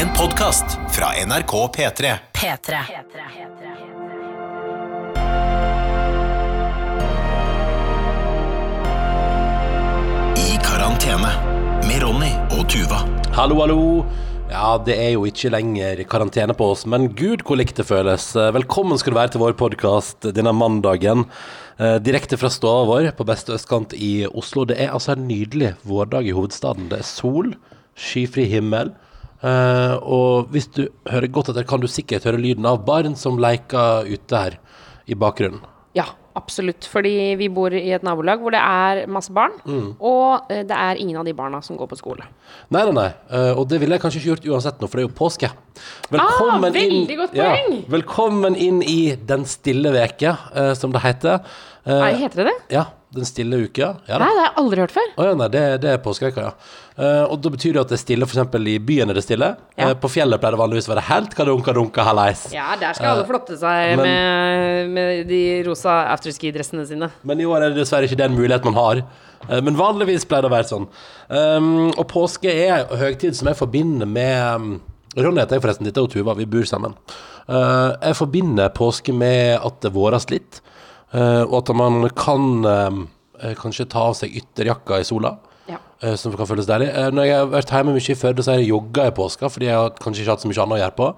En podkast fra NRK P3. P3. I karantene med Ronny og Tuva. Hallo, hallo. Ja, det er jo ikke lenger karantene på oss, men gud hvor likt det føles. Velkommen skal du være til vår podkast denne mandagen. eh, Direkte fra stua vår på beste østkant i Oslo. Det er altså en nydelig vårdag i hovedstaden. Det er sol, skyfri himmel. Eh, Og hvis du hører godt etter, kan du sikkert høre lyden av barn som leker ute her i bakgrunnen. Ja, absolutt. Fordi vi bor i et nabolag hvor det er masse barn, Mm. og eh, det er ingen av de barna som går på skole. Nei, nei, nei. Uh, og det ville jeg kanskje ikke gjort uansett nå, for det er jo påske. Velkommen Ah, veldig godt poeng. velkommen inn i Den stille veke, uh, som det heter. Nei, heter det det? ja, Den stille uke. Ja. Nei, det har jeg aldri hørt før. Oh, ja, nei, det, det er påskeveka, ja. Eh, og da betyr det at det er stille, f.eks. i byen er det stille. Ja. Eh, på fjellet pleier det vanligvis å være helt kadunka dunka hallais. Ja, der skal alle flotte seg Eh, men- med, med de rosa afterski-dressene sine. Men i år er det dessverre ikke den muligheten man har. Eh, Men vanligvis pleier det å være sånn. Um, og påske er en høytid som jeg forbinder med um, Ronny heter jeg forresten, dette er Tuva, vi bor sammen. Eh, jeg forbinder påske med at det våres litt, eh, og at man kan um, eh, kanskje ta av seg ytterjakka i sola. Ja. eh, Som kan føles deilig. Eh, Når jeg har vært hjemme mye i Førde, så har jeg jogga i påska, fordi jeg har kanskje ikke hatt så mye annet å gjøre på.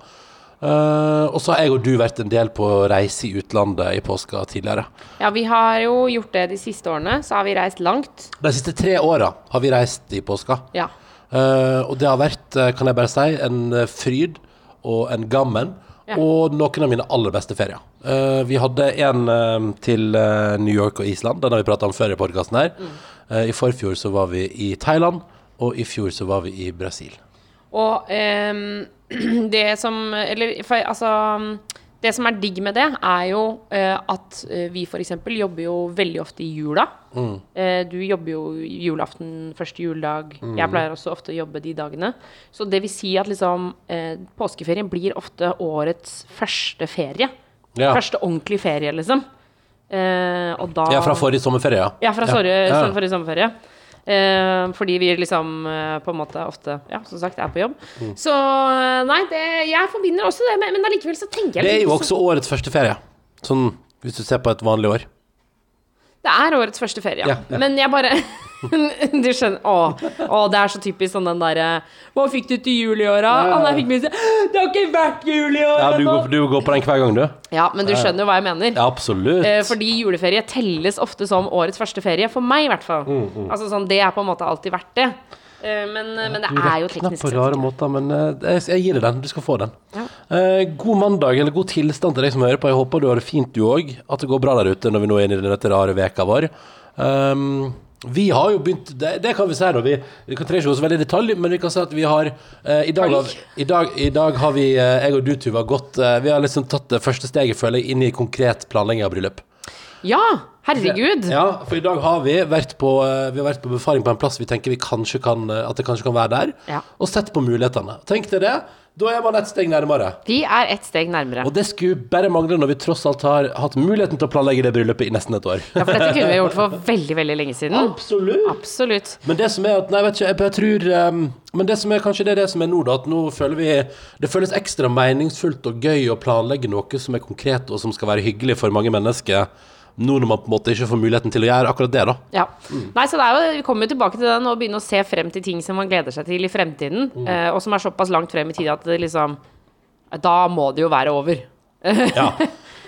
Uh, og så har jeg og du vært en del på reise i utlandet i påska tidligere. ja, vi har jo gjort det de siste årene. Så har vi reist langt. De siste tre åra har vi reist i påska. Ja. Uh, og det har vært, eh, kan jeg bare si, en eh, fryd og en gammen. Ja. Og noen av mine aller beste ferier. Uh, vi hadde en uh, til uh, New York og Island. Den har vi prata om før i podkasten her. Eh, I forfjor så var vi i Thailand, og i fjor så var vi i Brasil. Og um, det som Eller for, altså Det som er digg med det, er jo eh, at eh, vi f.eks. jobber jo veldig ofte i jula. Mm. Eh, du jobber jo julaften, første juledag. Mm. Jeg pleier også ofte å jobbe de dagene. Så det vil si at liksom eh, påskeferien blir ofte årets første ferie. Ja. Første ordentlige ferie, liksom. Eh, og da Ja, fra forrige sommerferie, ja. ja, fra forrige, Ja. forrige sommerferie. Eh, fordi vi liksom eh, på en måte ofte, ja, som sagt, er på jobb. Mm. Så eh, nei, det, jeg forbinder også det Men allikevel så tenker jeg Det er jo også årets første ferie. Sånn hvis du ser på et vanlig år. Det er årets første ferie, ja. Ja, ja. Men jeg bare Du skjønner å, å, det er så typisk sånn den derre Hva fikk du til jul i år, da? Ja. Det har ikke vært jul i år! Ja, du går, du går på den hver gang, du. ja, men du skjønner jo hva jeg mener. Ja, absolutt. Eh, fordi juleferie telles ofte som årets første ferie, for meg i hvert fall. Mm, Altså sånn, Det er på en måte alltid verdt det. Eh, men, men det er jo teknisk på rare måter, men eh, jeg, jeg gir deg den. Du skal få den. Ja. Eh, god mandag, eller god tilstand til deg som hører på. Jeg håper du har det fint, du òg. At det går bra der ute når vi nå er inne i denne rare veka vår. Um, vi har jo begynt Det, det kan vi si, da. Vi, vi kan trenger ikke gå så veldig i detalj, men vi kan si at vi har eh, i, dag, har, i, dag, I dag har vi, eh, jeg og du, Tuva, gått eh, Vi har liksom tatt det første steget, føler jeg, inn i konkret planlegging av bryllup. Ja, herregud. Ja, for i dag har vi vært på, eh, vi har vært på befaring på en plass vi tenker vi kanskje kan, eh, at det kanskje kan være der, Ja. og sett på mulighetene. Tenk deg det. Da er man et steg nærmere. Vi er ett steg nærmere. Og det skulle bare mangle når vi tross alt har hatt muligheten til å planlegge det bryllupet i nesten et år. Ja, for dette kunne vi gjort for veldig, veldig lenge siden. Absolutt. Absolutt. Men det som er at Nei, vet ikke, jeg jeg tror um, Men det som er kanskje det, er det som er nå, da. At nå føler vi Det føles ekstra meningsfullt og gøy å planlegge noe som er konkret, og som skal være hyggelig for mange mennesker. Nå når man på en måte ikke får muligheten til å gjøre akkurat det, da. Ja. Nei, så det er jo, Vi kommer jo tilbake til den og begynner å se frem til ting som man gleder seg til i fremtiden, eh, og som er såpass langt frem i tid at det liksom Da må det jo være over. Ja,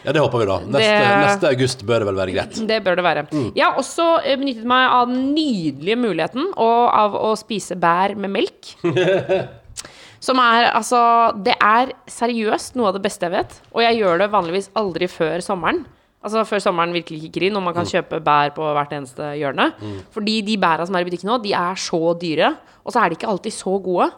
ja det håper vi, da. Neste, Det- neste august bør det vel være greit. Det bør det være. Jeg har også eh, benyttet meg av den nydelige muligheten og av å spise bær med melk. Som er altså Det er seriøst noe av det beste jeg vet. Og jeg gjør det vanligvis aldri før sommeren. Altså før sommeren virkelig kicker inn, og man kan kjøpe bær på hvert eneste hjørne. Fordi de bæra som er i butikken nå, de er så dyre. Og så er de ikke alltid så gode.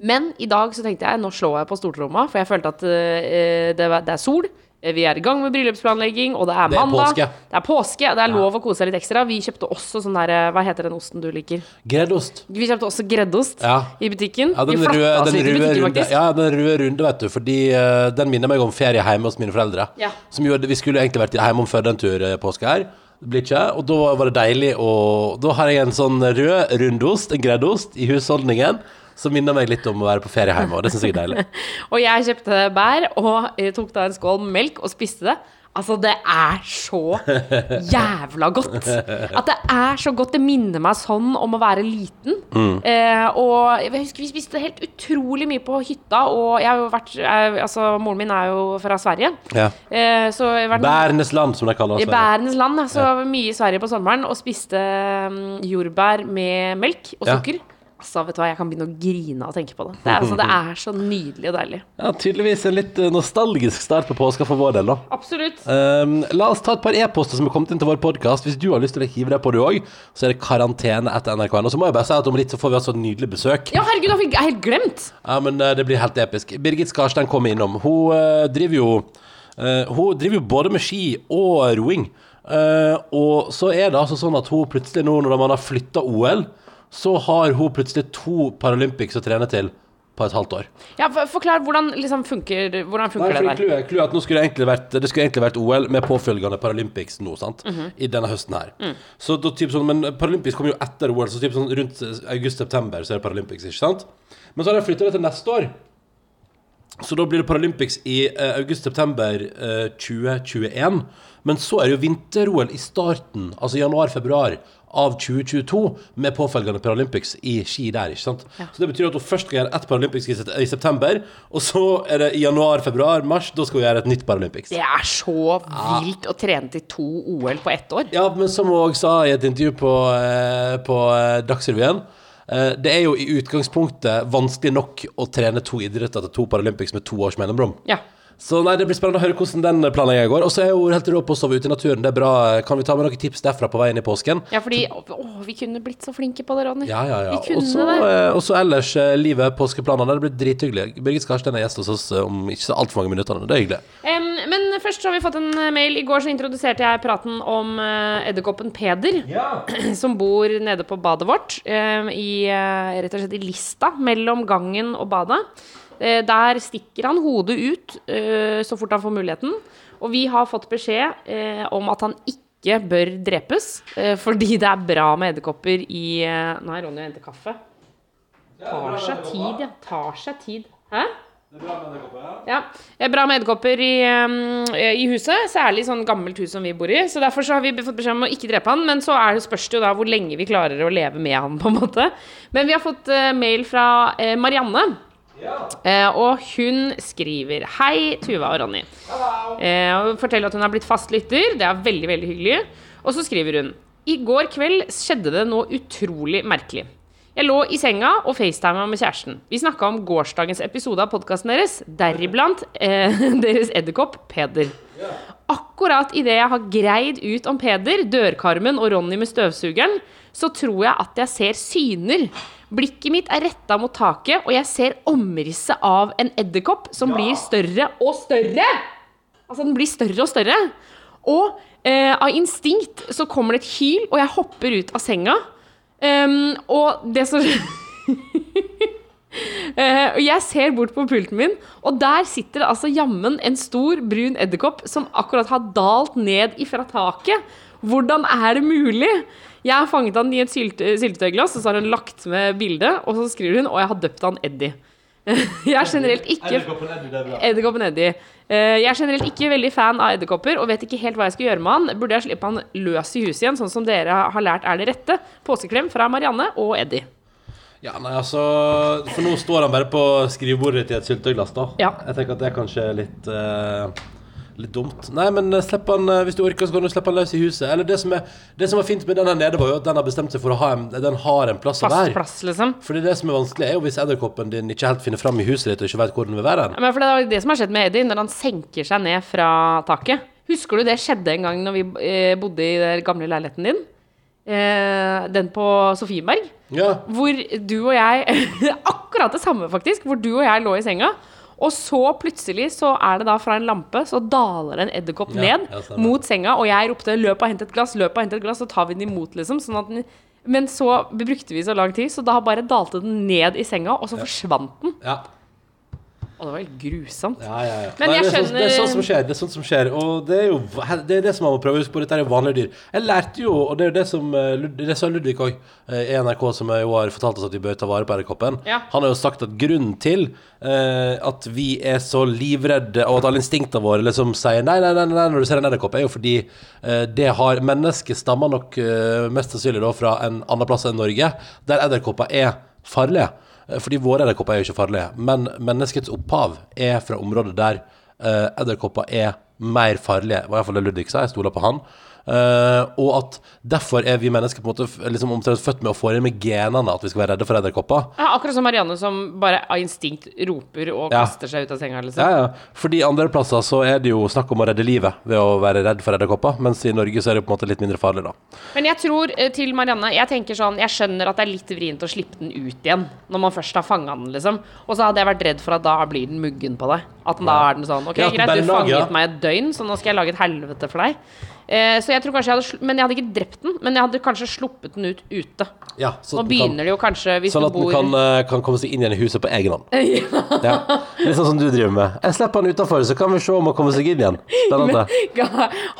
Men i dag så tenkte jeg nå slår jeg på stortromma, for jeg følte at uh, det, var- det er sol. Eh, Vi er i gang med bryllupsplanlegging, og det er Det er påske. Det er påske. Det er lov å kose seg litt ekstra. Vi kjøpte også sånn der Hva heter den osten du liker? Greddost. Vi kjøpte også greddost Ja. i butikken. Ja, den røde, den, butikken, runde, ja, den røde runde, vet du. Fordi uh, den minner meg om ferie hjemme hos mine foreldre. Ja. Som gjorde, vi skulle egentlig vært hjemme om før den tur eh, påske her. Det blir ikke. Og da var det deilig å Da har jeg en sånn rød rundost, en greddost, i husholdningen. Som minner meg litt om å være på ferie hjemme, og det syns jeg er deilig. Og jeg kjøpte bær og tok da en skål med melk og spiste det. Altså, det er så jævla godt. At det er så godt. Det minner meg sånn om å være liten. Eh, og jeg husker vi spiste helt utrolig mye på hytta, og jeg har jo vært jeg, Altså, moren min er jo fra Sverige. Ja. Eh, så vært Bærenes land, som de kaller i det. bærenes land. Så altså, ja. mye i Sverige på sommeren og spiste um, jordbær med melk og Ja. Altså, vet du hva, Jeg kan begynne å grine av å tenke på det. Det er, altså, det er så nydelig og deilig. Ja, tydeligvis en litt eh, nostalgisk start på påska for vår del, da. Absolutt. Um, la oss ta et par e-poster som er kommet inn til vår podkast. Hvis du har lyst til å hive deg på, du òg, så er det karantene etter nrk.no. Så må jeg bare si at om litt så får vi altså et nydelig besøk. Ja, herregud, jeg har helt glemt! Ja, men eh, det blir helt episk. Birgit Skarstein kommer innom. Hun uh, driver jo uh, Hun driver jo både med ski og roing. Uh, og så er det altså sånn at hun plutselig nå, når man har flytta OL, så har hun plutselig to Paralympics å trene til på et halvt år. Ja, for, Forklar hvordan liksom funker, hvordan funker Nei, det der. Klue, er at nå skulle det, egentlig vært, det skulle egentlig vært OL med påfølgende Paralympics nå, sant? I denne høsten her. Så da, typ sånn, men Paralympics kommer jo etter OL, så typ sånn rundt august-september så er det Paralympics, ikke sant? Men så har de flytta det til neste år. Så da blir det Paralympics i eh, august-september eh, 2021. Men så er det jo vinter-OL i starten, altså januar-februar av 2022, med påfølgende Paralympics i ski der, ikke sant? Så det betyr at hun først skal gjøre ett Paralympics i, september, og så er det i januar, februar, mars, da skal hun gjøre et nytt Paralympics. Det er så vilt å trene til to OL på ett år. Ja, men som hun òg sa i et intervju på, eh, på eh, Dagsrevyen Det er jo i utgangspunktet vanskelig nok å trene to idretter til to Paralympics med to års mellomrom. Ja. Så nei, det blir spennende å høre hvordan den planlegginga går. Og så er hun helt rå på å sove ute i naturen. Det er bra. Kan vi ta med noen tips derfra på veien i påsken? ja, fordi Å, vi kunne blitt så flinke på det, Ronny. Ja, ja, ja. Vi kunne Og så, det. eh, og så ellers eh, livet, påskeplanene. Det blir drithyggelig. Birgit Skarstein er gjest hos oss eh, om ikke så altfor mange minutter. Det er hyggelig. Um, men først så har vi fått en mail. I går så introduserte jeg praten om uh, edderkoppen Peder. Som bor nede på badet vårt. Um, I rett og slett i lista mellom gangen og badet. Eh, der stikker han hodet ut eh, så fort han får muligheten. Og vi har fått beskjed eh, om at han ikke bør drepes. fordi det er bra med edderkopper i Nå er Ronny og henter kaffe. Tar seg tid, ja. Tar seg tid. Hæ? Det er bra med edderkopper i, um, i huset, særlig sånn gammelt hus som vi bor i. Så derfor så har vi fått beskjed om å ikke drepe han, men så er det spørs det jo da hvor lenge vi klarer å leve med han, på en måte. Men vi har fått mail fra Marianne. Eh, og hun skriver Hei, Tuva og Ronny. Eh, og forteller at hun har blitt fast lytter. Det er veldig, veldig hyggelig. Og så skriver hun I går kveld skjedde det noe utrolig merkelig. Jeg lå i senga og facetima med kjæresten. Vi snakka om gårsdagens episode av podkasten deres, deriblant eh, deres edderkopp Peder. Akkurat idet jeg har greid ut om Peder, dørkarmen og Ronny med støvsugeren, så tror jeg at jeg ser syner. Blikket mitt er retta mot taket, og jeg ser omrisset av en edderkopp som blir større og større! Altså, den blir større og større. Og eh, av instinkt så kommer det et hyl, og jeg hopper ut av senga. Ehm, og det som og jeg ser bort på pulten min, og der sitter det altså jammen en stor, brun edderkopp som akkurat har dalt ned ifra taket. Hvordan er det mulig? Jeg har fanget han i et sylte, syltetøyglass, og så har hun lagt med bildet, og så skriver hun og jeg har døpt han Eddie. Jeg er generelt ikke Edderkoppen Eddie. Eh, Jeg er generelt ikke veldig fan av edderkopper og vet ikke helt hva jeg skal gjøre med han. Burde jeg slippe han løs i huset igjen, sånn som dere har lært er det rette? Påskeklem fra Marianne og Eddie. Ja, nei, altså For nå står han bare på skrivebordet ditt i et sylteglass, da. Ja. Jeg tenker at det er kanskje litt eh, Litt dumt. Nei, men eh, slipp han eh, hvis du orker, så kan du slippe han løs i huset. Eller det som, er, det som var fint med den her nede, var jo at den har bestemt seg for å ha en, den har en plass å Fast være. plass, liksom. Fordi det som er vanskelig, er jo hvis edderkoppen din ikke helt finner fram i huset ditt og ikke vet hvor den vil være. Ja, Men for det er det som har skjedd med Eddie, når han senker seg ned fra taket. Husker du det skjedde en gang når vi eh, bodde i den gamle leiligheten din? Eh, den på Sofieberg. Ja. Hvor du og jeg Akkurat det samme, faktisk. Hvor du og jeg lå i senga. Og så plutselig så er det da fra en lampe så daler en edderkopp Ja, ned ja, mot senga, og jeg ropte 'løp og hent et glass', løp og hent et glass, så tar vi den imot, liksom. Sånn den, men så brukte vi så lang tid, så da bare dalte den ned i senga, og så forsvant den. Og det var helt grusomt. Ja, ja, ja. Men Nei, jeg det, er sånn, det er sånt som skjer. Det er sånt som skjer Og det er jo det, er det som man må prøve å huske på. Dette er jo vanlige dyr. Jeg lærte jo, og det er jo det som eh, Det sa Ludvig òg, i NRK, som jo har fortalt oss at vi bør ta vare på edderkoppen. Ja. Han har jo sagt at grunnen til eh, at vi er så livredde, og at alle instinktene våre liksom sier nei, nei, nei, nei når du ser en edderkopp, er jo fordi eh, det har Mennesket stammer nok eh, mest sannsynlig da fra en annen plass enn Norge, der edderkopper er farlige. Eh, Fordi våre edderkopper er jo ikke farlige, men menneskets opphav er fra områder der eh, edderkopper er mer farlige. Det var iallfall det Ludvig sa, jeg stoler på han. Eh, og at derfor er vi mennesker på en måte liksom omtrent født med å få inn med genene at vi skal være redde for edderkopper. Ja, akkurat som Marianne som bare av instinkt roper og Ja. kaster seg ut av senga. Liksom. Ja, ja. Fordi andre plasser så er det jo snakk om å redde livet ved å være redd for edderkopper, mens i Norge så er det på en måte litt mindre farlig, da. Men jeg tror eh, til Marianne Jeg tenker sånn Jeg skjønner at det er litt vrient å slippe den ut igjen når man først har fanga den, liksom. Og så hadde jeg vært redd for at da blir den muggen på deg. At den da er den sånn OK, greit, du fanget meg et døgn, så nå skal jeg lage et helvete for deg. Eh, så jeg tror kanskje jeg hadde Men jeg hadde ikke drept den, men jeg hadde kanskje sluppet den ut ute. Ja, så Nå begynner det jo kanskje, hvis Sånn at den bor kan, eh, kan komme seg inn igjen i huset på egen hånd. Ja. Litt sånn som du driver med. Jeg slipper den utafor, så kan vi se om han kommer seg inn igjen. Men,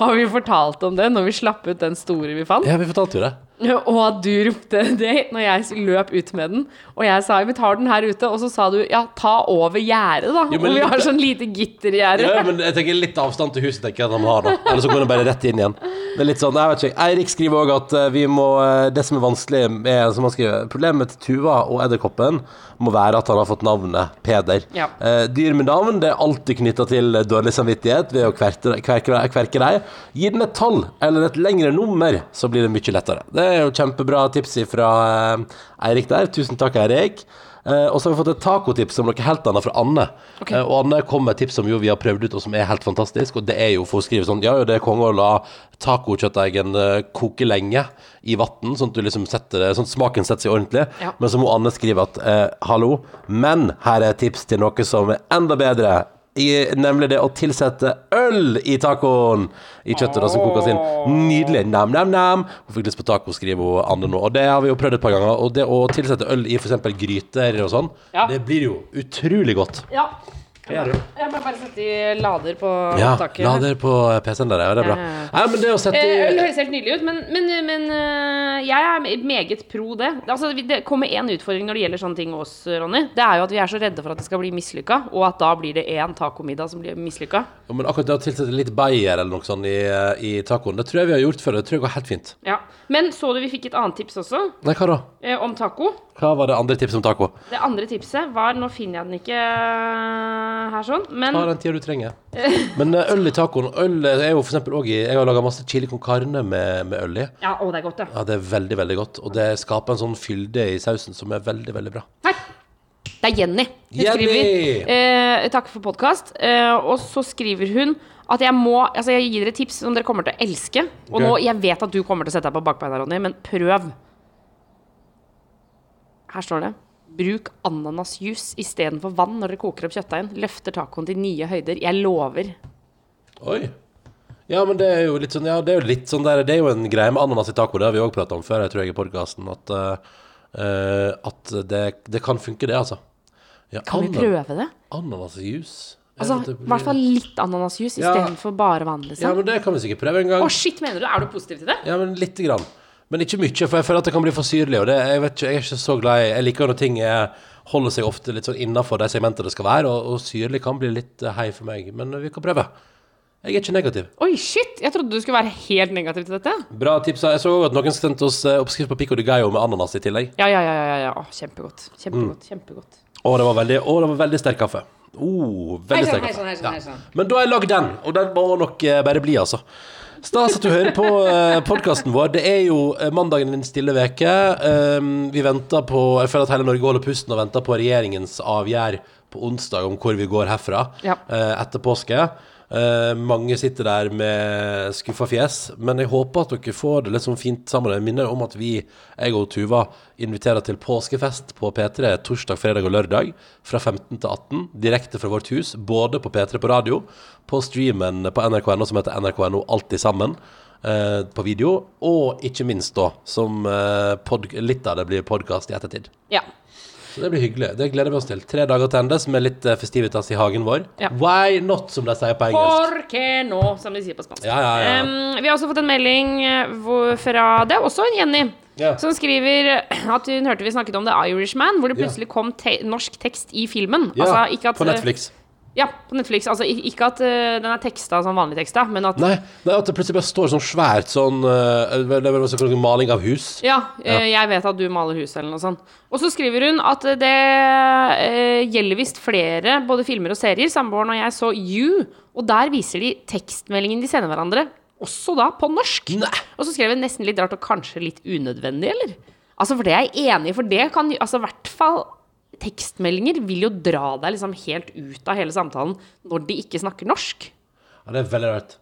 Har vi fortalt om det når vi slapp ut den store vi fant? Ja, vi fortalte jo det. Og du ropte det når jeg løp ut med den. Og jeg sa vi tar den her ute. Og så sa du ja, ta over gjerdet, da. Jo, og vi har sånn lite gittergjerde. Ja, men jeg tenker litt avstand til huset tenker jeg at han har da Eller så går han bare rett inn igjen Det er litt sånn, jeg vet ikke Eirik skriver også at eh, vi må eh, Det som er vanskelig er som han skriver Problemet til Tuva og edderkoppen Må være at han har fått navnet Peder Ja. eh, Dyr med navn, det er alltid knyttet til dårlig samvittighet Ved å kverke, kverke, kverke deg Gi den et tall, eller et lengre nummer Så blir det mye lettere Det er jo kjempebra tips fra Eirik der Tusen takk Eirik Uh, og så har vi fått et tacotips om noe helt annet fra Anne. Okay. Uh, og Anne kom med et tips som jo vi har prøvd ut, og som er helt fantastisk. Og det er jo for å skrive sånn Ja, jo, det er konge å la tacokjøttdeigen uh, koke lenge i vann, sånn at du liksom setter det Sånn at smaken setter seg ordentlig. Ja. Men så må Anne skrive at eh, hallo, men her er et tips til noe som er enda bedre. I, nemlig det å tilsette øl i tacoen i kjøttet da, som kokes inn. Nydelig. Nam-nam-nam. Hun fikk lyst på taco, skriver hun Anne nå. Og det har vi jo prøvd et par ganger. Og det å tilsette øl i f.eks. gryter og sånn, Ja. det blir jo utrolig godt. Ja. Gjør du? Jeg må bare sette i lader på Ja, taket. lader på PC-en der, ja. Det er bra. Ja, ja, ja. Nei, men det å sette Eh, Øl i høres helt nydelig ut, men, men, men eh, jeg er meget pro det. Altså, vi- det kommer én utfordring når det gjelder sånne ting hos oss, Ronny. Det er jo at vi er så redde for at det skal bli mislykka, og at da blir det én tacomiddag som blir mislykka. Ja, Men akkurat det å tilsette litt bayer eller noe sånt i, i tacoen, det tror jeg vi har gjort før. Det tror jeg går helt fint. Ja. Men så du vi fikk et annet tips også, Nei, hva da? eh, om taco? Hva var det andre tipset om taco? Det andre tipset var Nå finner jeg den ikke eh, her sånn, men Ta den tida du trenger. Men eh, øl i tacoen Øl er jo for eksempel i Jeg har laga masse chili con carne med, med øl i. Ja, å, det er godt, ja. Ja, det er veldig, veldig godt. Og det skaper en sånn fylde i sausen som er veldig, veldig bra. Her. Det er Jenny. Hun Jenny! skriver eh, Takk for podkast. Eh, og så skriver hun at jeg må Altså, jeg gir dere tips som dere kommer til å elske. Og okay. nå, jeg vet at du kommer til å sette deg på bakbeina, Ronny, men prøv. Her står det. Bruk ananasjuice istedenfor vann når dere koker opp kjøttdeigen. Løfter tacoen til nye høyder. Jeg lover. Oi. Ja, men det er jo litt sånn Ja, det er jo litt sånn der Det er jo en greie med ananas i taco. Det har vi òg prata om før, jeg tror jeg, i podkasten. At, eh, at det, det kan funke, det, altså. Ja, Kan vi prøve det? Ananasjuice? Jeg Altså, I hvert fall litt ananasjuice Ja. istedenfor bare vann, Ja, liksom. men det kan vi sikkert prøve en gang. Å, shit, mener du? Er du positiv til det? Ja, men lite grann. Men ikke mye, for jeg føler at det kan bli for syrlig. Og det, jeg, vet ikke, jeg er ikke så glad i Jeg liker når ting er, holder seg ofte litt sånn innafor de segmentene det skal være, og, og syrlig kan bli litt eh, hei for meg. Men vi kan prøve. Jeg er ikke negativ. Oi, shit! Jeg trodde du skulle være helt negativ til dette. Bra tips. Jeg så også at noen sendte oss eh, oppskrift på pico de gallo med ananas i tillegg. Ja, ja, ja. ja, ja. Å, kjempegodt. Mm. Kjempegodt. kjempegodt. Og det var veldig, å, det var veldig sterk kaffe. Oh, veldig sterk kaffe. hei. Men da har jeg lagd den, og den må nok eh, bare bli, altså. Stas at du hører på uh, podkasten vår. Det er jo eh, mandagen din stille veke. Um, vi venter på Jeg føler at hele Norge holder pusten og venter på regjeringens avgjerd på onsdag om hvor vi går herfra Ja. eh, etter påske. Eh, mange sitter der med skuffa fjes, men jeg håper at dere får det litt sånn fint sammen. Jeg minner om at vi, jeg og Tuva, inviterer til påskefest på P3 torsdag, fredag og lørdag fra 15 til 18, direkte fra vårt hus, både på P3 på radio, på streamen på nrk.no som heter nrk.no Alltid sammen, eh, på video, og ikke minst da, som pod litt av det blir podkast i ettertid. Ja. Så det blir hyggelig. Det gleder vi oss til. Tre dager til ende med litt eh, festivitas i hagen vår. Ja. Why not, som de sier på engelsk. For que no, som de sier på spansk. Ja, ja, ja. Em, vi har også fått en melding eh, fra Det er også en Jenny. Yeah. Som skriver at hun hørte vi snakket om The Irishman, hvor det plutselig kom te norsk tekst i filmen. Altså, ikke at, på Netflix. Ja, på Netflix. Altså, ikke at uh, den er teksta som vanlig teksta, men at Nei, er at det plutselig bare står sånn svært sånn uh, maling av hus. Ja, eh, jeg vet at du maler hus eller noe sånt. Og så skriver hun at det uh, gjelder visst flere både filmer og serier. Samboeren og jeg så You, og der viser de tekstmeldingen de sender hverandre, også da på norsk. Nei. Og så skrev hun nesten litt rart og kanskje litt unødvendig, eller? Altså, for det er jeg enig i, for det kan Altså, i hvert fall tekstmeldinger vil jo dra deg liksom helt ut av hele samtalen når de ikke snakker norsk. Ja, det er veldig rart.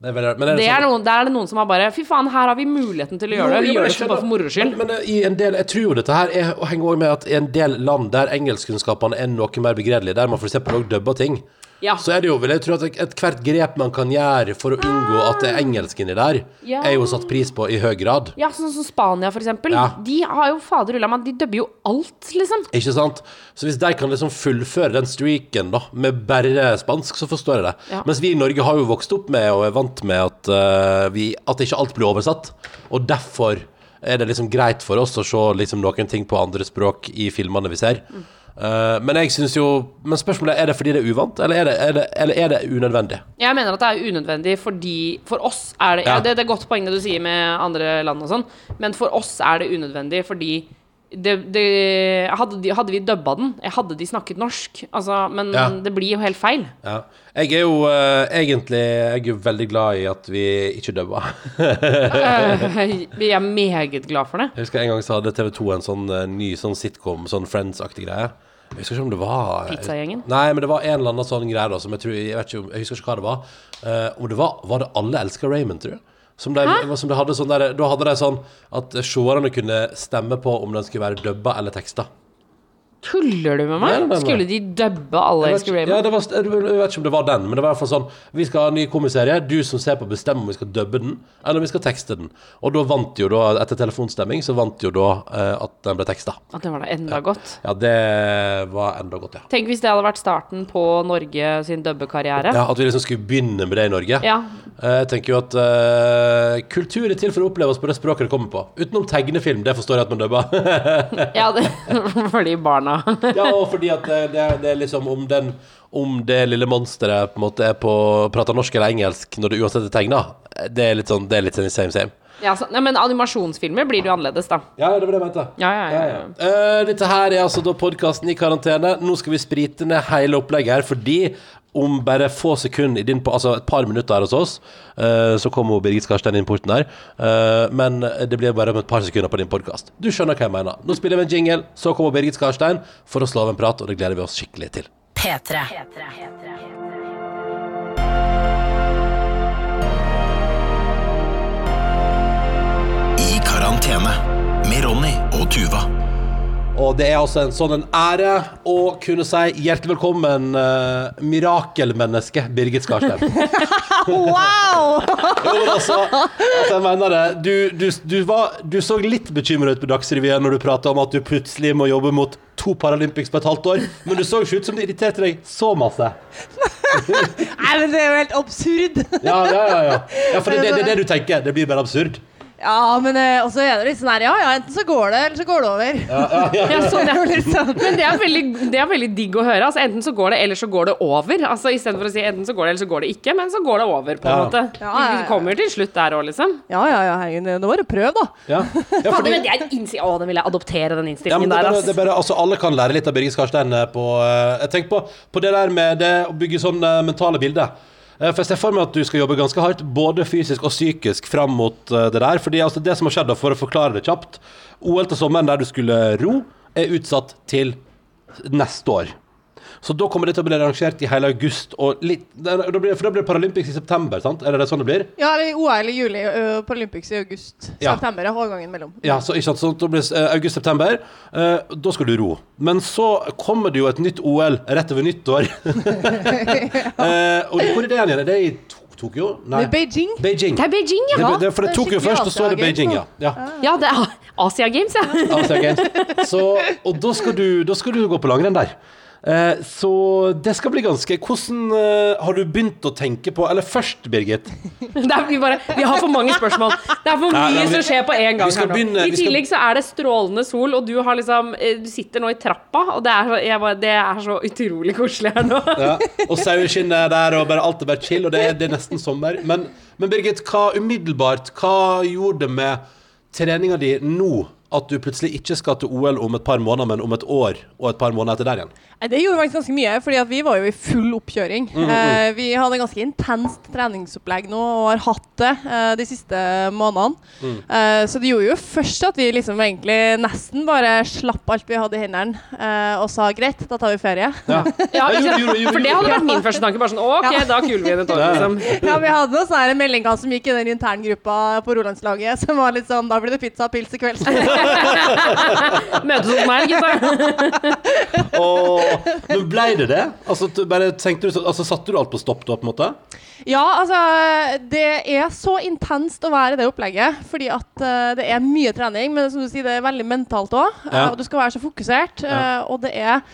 Det er veldig rart. Men er det, Det er sånn, noen, der er det noen som har bare Fy faen, her har vi muligheten til å gjøre det. Vi Jo, jo, gjør det bare for moro skyld. Men, men eh, i en del, jeg tror jo dette her er, og henger også med at i en del land der engelskkunnskapene er noe mer begredelige, der man f.eks. òg dubber ting, Ja. så er det jo, vil jeg tro at ethvert grep man kan gjøre for å unngå at det er engelsk inni der, Ja. er jo satt pris på i høy grad. Ja, sånn som Spania, for eksempel. Ja. De har jo fader ulla meg, de dubber jo alt, liksom. Ikke sant? Så hvis de kan liksom fullføre den streaken da, med bare spansk, så forstår jeg det. Mens vi i Norge har jo vokst opp med og er vant med at, uh, vi, at ikke alt blir oversatt. Og derfor er det liksom greit for oss å se liksom noen ting på andre språk i filmene vi ser. Mm. Eh, men jeg synes jo Men spørsmålet er er det fordi det er uvant, eller er det, er det, eller er det unødvendig? Jeg mener at det er unødvendig fordi For oss er det Ja. ja. det, det er godt poeng det du sier med andre land og sånn, men for oss er det unødvendig fordi det, det, hadde, de, hadde vi dubba den, hadde de snakket norsk, altså, men Ja. det blir jo helt feil. Ja. Jeg er jo uh, egentlig Jeg er jo veldig glad i at vi ikke dubba. Vi er meget glad for det. Jeg husker en gang så hadde TV 2 en sånn uh, ny sånn sitcom, sånn Friends-aktig greie. Jeg husker ikke om det var Pizzagjengen? Nei, men det var en eller annen sånn greie da som jeg tror Jeg, vet ikke, om- jeg husker ikke hva det var. Eh, om det var Var det Alle elsker Raymond, tror jeg? Som de, som de hadde sånn der, Da hadde de sånn at seerne kunne stemme på om den skulle være dubba eller teksta. Tuller du med Nei, nei, meg? nei. Skulle de dubbe Alle elsker ikke- ja, det var, jeg vet ikke om det var den, men det var i hvert fall sånn Vi skal ha en ny komiserie. Du som ser på, bestemmer om vi skal dubbe den, eller om vi skal tekste den. Og da vant jo da, etter telefonstemming, så vant jo da eh, at den ble teksta. At det var da enda godt. Ja, det var enda godt, ja. Tenk hvis det hadde vært starten på Norge sin dubbekarriere. Ja, At vi liksom skulle begynne med det i Norge. Ja. Eh, Jeg tenker jo at eh, kultur er til for å oppleves på det språket det kommer på. Utenom tegnefilm, det forstår jeg at man dubber. Ja, det, fordi barna ja, og fordi at det, det, er- det er liksom om den Om det lille monsteret på en måte er på prater norsk eller engelsk når det uansett er tegna, det er litt sånn Det er litt sånn same same. ja, så, nei, Men animasjonsfilmer blir det jo annerledes, da. Ja, det var det jeg mente. Ja, ja, ja, ja. Eh, dette her er altså da podkasten i karantene. Nå skal vi sprite ned hele opplegget her, fordi om bare få sekunder din, altså et par minutter her hos oss, eh, så kommer Birgit Skarstein inn porten her. Eh, men det blir bare om et par sekunder på din podkast. Du skjønner hva jeg mener. Nå spiller vi en jingle, så kommer Birgit Skarstein for å slå av en prat, og det gleder vi oss skikkelig til. P3. I karantene med Ronny og Tuva. Og det er altså en sånn en ære å kunne si hjertelig velkommen, uh, mirakelmenneske Birgit Skarstein. Wow! Jo, altså, altså, jeg mener det. Du, du, du, var, du så litt bekymret ut på Dagsrevyen når du prata om at du plutselig må jobbe mot to Paralympics på et halvt år, men du så ikke ut som det irriterte deg så masse. Nei, men det er jo helt absurd. Ja, ja, ja. ja. ja for det, det, det er det du tenker. Det blir bare absurd. Ja, men eh, også er det litt sånn her Ja, ja, enten så går det, eller så går det over. Ja, sånn, Det ja. sånn. Men det er, veldig, det er veldig digg å høre. Altså, enten så går det, eller så går det over. Altså, Istedenfor å si enten så går det, eller så går det ikke. Men så går det over, på en Ja. måte. Ja, ja, ja. Vi kommer til slutt der òg, liksom. Ja, ja, ja, herregud, Det var du prøve, da. Ja, ja fordi, men det er innsi- Å, den vil jeg adoptere, den ja, men innstillingen det er der, bare, ass. det er bare, altså, alle kan lære litt av Birgit Skarstein eh, på eh, Jeg tenker på, på det der med det å bygge sånn eh, mentale bilder. Eh, For jeg ser for meg at du skal jobbe ganske hardt, både fysisk og psykisk, fram mot eh, det der. Fordi altså, det som har skjedd, for å forklare det kjapt OL til sommeren der du skulle ro, er utsatt til neste år. Så da kommer det til å bli arrangert i hele august. Og litt, da blir, for da blir det Paralympics i september, sant? Er det sånn det blir? Ja, eller OL i juli, uh, Paralympics i august. Ja. September er overgangen mellom. Ja, så ikke sant, så da blir det august-september. eh, da skal du ro. Men så kommer det jo et nytt OL rett over nyttår. Eh, og hvor er det igjen? Er det i Tokyo? Nei. Med Beijing. Beijing. Det er Beijing, ja. Det, det, for det det er Tokyo først, og så er det Beijing, ja. Ja. Ja, det er Asia Games, ja. Asia Games. Så, og da skal, du, da skal du gå på langrenn der. Eh, så det skal bli ganske Hvordan eh, har du begynt å tenke på Eller først, Birgit. Det er, vi, bare, vi har for mange spørsmål. Det er for mye nei, vi- som skjer på en gang. her nå. begynne- I tillegg skal- så er det strålende sol, og du har liksom eh, Du sitter nå i trappa, og det er, så- jeg bare, det er så utrolig koselig her nå. Ja. Og saueskinnet der, og bare alt er bare chill, og det er, det er nesten sommer. Men, men Birgit, hva umiddelbart Hva gjorde det med treninga di nå at du plutselig ikke skal til OL om et par måneder, men om et år og et par måneder etter der igjen? Nei, Det gjorde faktisk ganske mye, fordi vi var jo i full oppkjøring. Eh, vi hadde ganske intenst treningsopplegg nå og har hatt det eh, de siste månedene. Eh, så det gjorde jo først at vi liksom egentlig nesten bare slapp alt vi hadde i hendene eh, og sa greit, da tar vi ferie. Ja. Ja, Ja, ikke jo, jo, jo, For det hadde vært min første tanke. Bare sånn OK, Ja. da kuler vi inn et år, liksom. Ja, vi hadde noen en meldingkast som gikk i den interngruppa på Rolandslaget, som var litt sånn Da blir det pizza og pils i kveld. Møtes hos meg, gutta. Men ble det det? Altså, bare tenkte du, altså, Satte du alt på stopp da, på en måte? Ja, altså Det er så intenst å være i det opplegget. Fordi at uh, det er mye trening, men som du sier, det er veldig mentalt òg. Ja. og du skal være så fokusert. Ja. eh, og det er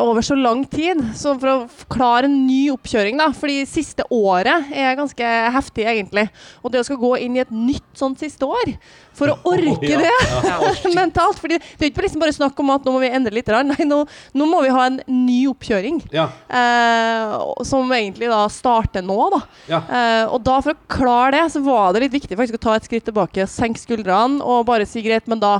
over så lang tid. Så for å klare en ny oppkjøring, da Fordi siste året er ganske heftig, egentlig. Og det å skal gå inn i et nytt sånt siste år For å orke det mentalt. Fordi det er ikke liksom bare snakk om at nå må vi endre litt. Nei, nå, nå må vi ha en ny oppkjøring. Ja. Eh, som egentlig da starter nå, da. ja. Eh, og da for å klare det, så var det litt viktig faktisk å ta et skritt tilbake, senke skuldrene og bare si greit, men da,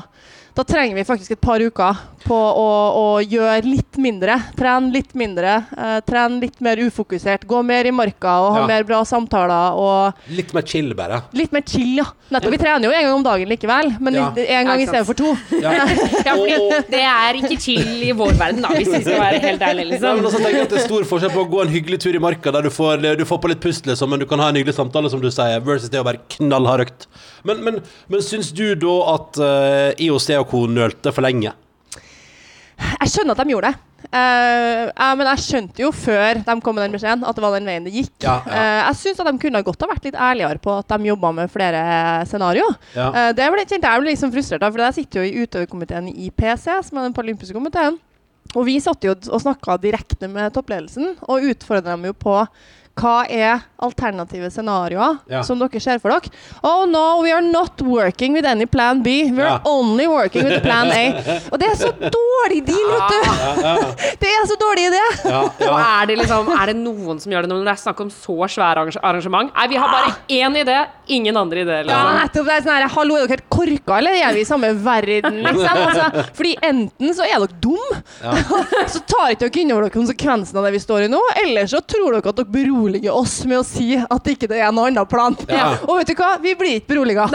da trenger vi faktisk et par uker på å, å gjøre litt mindre. Trene litt mindre. eh, trene litt mer ufokusert. Gå mer i marka og ha Ja. mer bra samtaler. Og Litt mer chill, bare. litt mer chill, ja. Nettopp. Vi trener jo en gang om dagen likevel, men Ja. en gang Ja, i stedet for to. Ja. Ja, det er ikke chill i vår verden, da, hvis vi skal være helt ærlige, Ja, men liksom. også at Det er stor forskjell på å gå en hyggelig tur i marka der du får, du får på litt pust, liksom, men du kan ha en hyggelig samtale, som du sier, versus det å være knallhard økt. Men, men, men syns du da at uh, IOC og co. nølte for lenge? Jeg skjønner at de gjorde det. Uh, uh, men jeg skjønte jo før de kom med den beskjeden, at det var den veien det gikk. Ja, ja. Uh, jeg syns at de kunne godt ha vært litt ærligere på at de jobba med flere scenarioer. Ja. Eh, det ble, kjente jeg ble liksom frustrert av, for jeg sitter jo i utøverkomiteen i IPC, som er den paralympiske komiteen. Og vi satt jo og snakka direkte med toppledelsen, og utfordra dem jo på hva er alternative scenarioer Ja. som dere ser for dere? Oh no, we are not working with any plan B. We are Ja. only working with plan A. Og det er så dårlig deal, vet du! Ja, ja, Det er så dårlig idé! ja, Og ja. er det, liksom, er det noen som gjør det når det er snakk om så svære arrangement? Nei, vi har bare én idé, ingen andre ideer. Ja, Liksom. nettopp. Det er sånn her, Hallo, er dere helt korka, eller er vi i samme verden? Liksom? Altså, fordi enten så er dere dum, så tar ikke dere inn over dere konsekvensen av det vi står i nå, eller så tror dere at dere beroliger oss med å si at ikke det er noen annen plan. Ja. Og vet du hva? Vi blir ikke beroliga.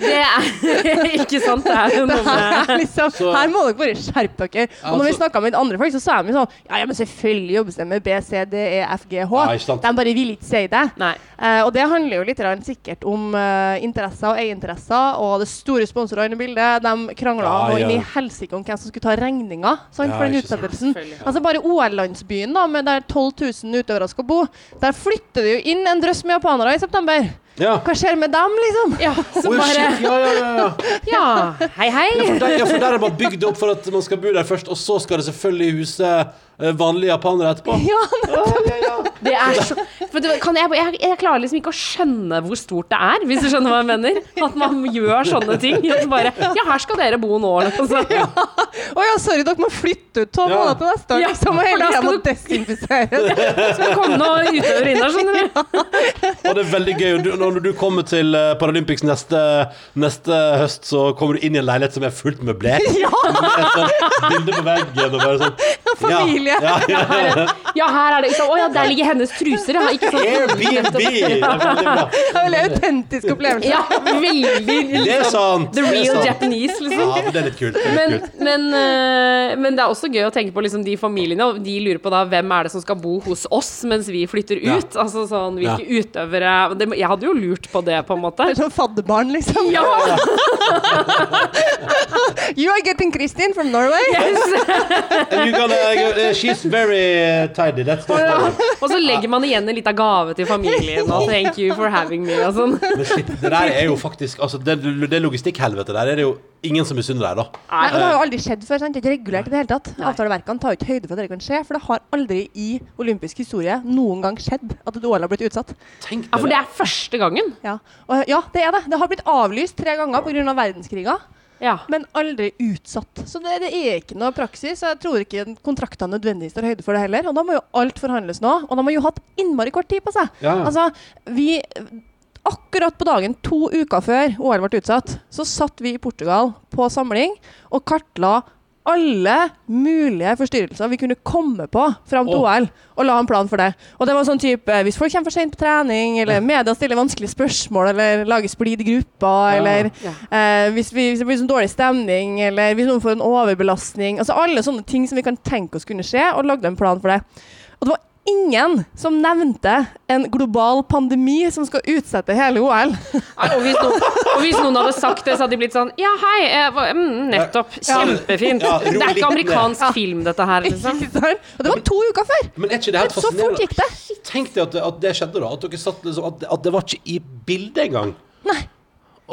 Det er ikke sant, det er Det her, liksom, Så- her må dere bare skjerpe dere. Og når vi snakka med andre folk, så sa de sånn Ja, ja, men selvfølgelig jobbes det med B, C, D, E, F, G, H. Ikke de bare vil ikke si det. Nei. Eh, og det handler jo litt sikkert om uh, interesser og eierinteresser og det store sponsorene i bildet. De krangla Ja, ja. inn i helsike om hvem som skulle ta regninga Ja, for den utsettelsen. Altså Bare OL-landsbyen, da, med der 12 000 utøvere skal bo, der flytter det jo inn en drøss med japanere i september. Ja. Hva skjer med dem, liksom? Ja, oh, bare ja, ja, ja, ja. Ja, hei, hei. Ja, for der, ja, for der er man bygd opp for at man skal bo der først, og så skal det selvfølgelig huse eh, vanlige japanere etterpå. Ja, Det er så for det, kan jeg, jeg, jeg klarer liksom ikke å skjønne hvor stort det er, hvis du skjønner hva jeg mener. At man gjør sånne ting. At bare Ja, her skal dere bo nå, liksom. Å ja, sorry, dere må flytte ut tolv måneder til neste år. Ja, liksom, og hele skal må du- desinfisere. Skal komme noen utøvere inn der, skjønner du. Og det er veldig gøy. og Du, når du kommer til eh, Paralympics neste, neste høst, så kommer du inn i en leilighet som er fullt møblert. Ja, Med et sånt bilde på veggen og bare sånn familie. Ja, ja, ja. Ja, her er det liksom Å ja, der ligger hennes truser, ja. Ikke sant? Airbnb! Det er veldig. Er veldig autentisk opplevelse. Ja, veldig Det er sant! The real sant. Japanese, Ja, liksom. men det er litt kult. Det er Men, litt kult. men, eh, men det er også gøy å tenke på liksom de familiene. Og de lurer på da hvem er det som skal bo hos oss mens vi flytter Ja. ut. Altså sånn, Hvilke utøvere det, Jeg hadde jo lurt på det, på en måte. Sånn fadderbarn, liksom. Ja! You are getting Kristin from Norway. Yes. gonna uh, she's very tidy. That's the story. Og så legger man igjen en liten gave til familien og 'thank you for having me' og sånn. Men shit, det der er jo faktisk Altså, det, det logistikkhelvetet der er det jo ingen som misunner deg, da. Nei, og det har jo aldri skjedd før. sant? Det er ikke regulert i det hele tatt. Avtaleverkene tar jo ikke høyde for at det kan skje, for det har aldri i olympisk historie noen gang skjedd at et OL har blitt utsatt. Tenk Ja, for det er første gangen. Ja, og, ja det er det. Det har blitt avlyst tre ganger pga. verdenskriger, Ja. men aldri utsatt. Så det, det er ikke noe praksis. og Jeg tror ikke kontraktene nødvendigvis tar høyde for det heller. Og da må jo alt forhandles nå. Og de har jo hatt innmari kort tid på seg. Ja, ja. Altså, vi Akkurat på dagen to uker før OL ble utsatt, så satt vi i Portugal på samling og kartla alle mulige forstyrrelser vi kunne komme på fram til OL, og la en plan for det. Og det var sånn type Hvis folk kommer for sent på trening, eller media stiller vanskelige spørsmål, eller lager splid i gruppa, eller Ja. eh, hvis, vi, hvis det blir sånn dårlig stemning, eller hvis noen får en overbelastning Altså alle sånne ting som vi kan tenke oss kunne skje, og lagde en plan for det. Og det var ingen som nevnte en global pandemi som skal utsette hele OL. Nei, Og hvis, noen, og hvis noen hadde sagt det, så hadde de blitt sånn Ja, hei. eh, mm, nettopp. Kjempefint. Ja, Det er ikke amerikansk film, dette her, liksom. Og det var to uker før! Men er ikke det helt Så fort gikk det. Tenk deg at, det- at det skjedde, da. At, dere satt liksom, at, at det var ikke i bildet engang.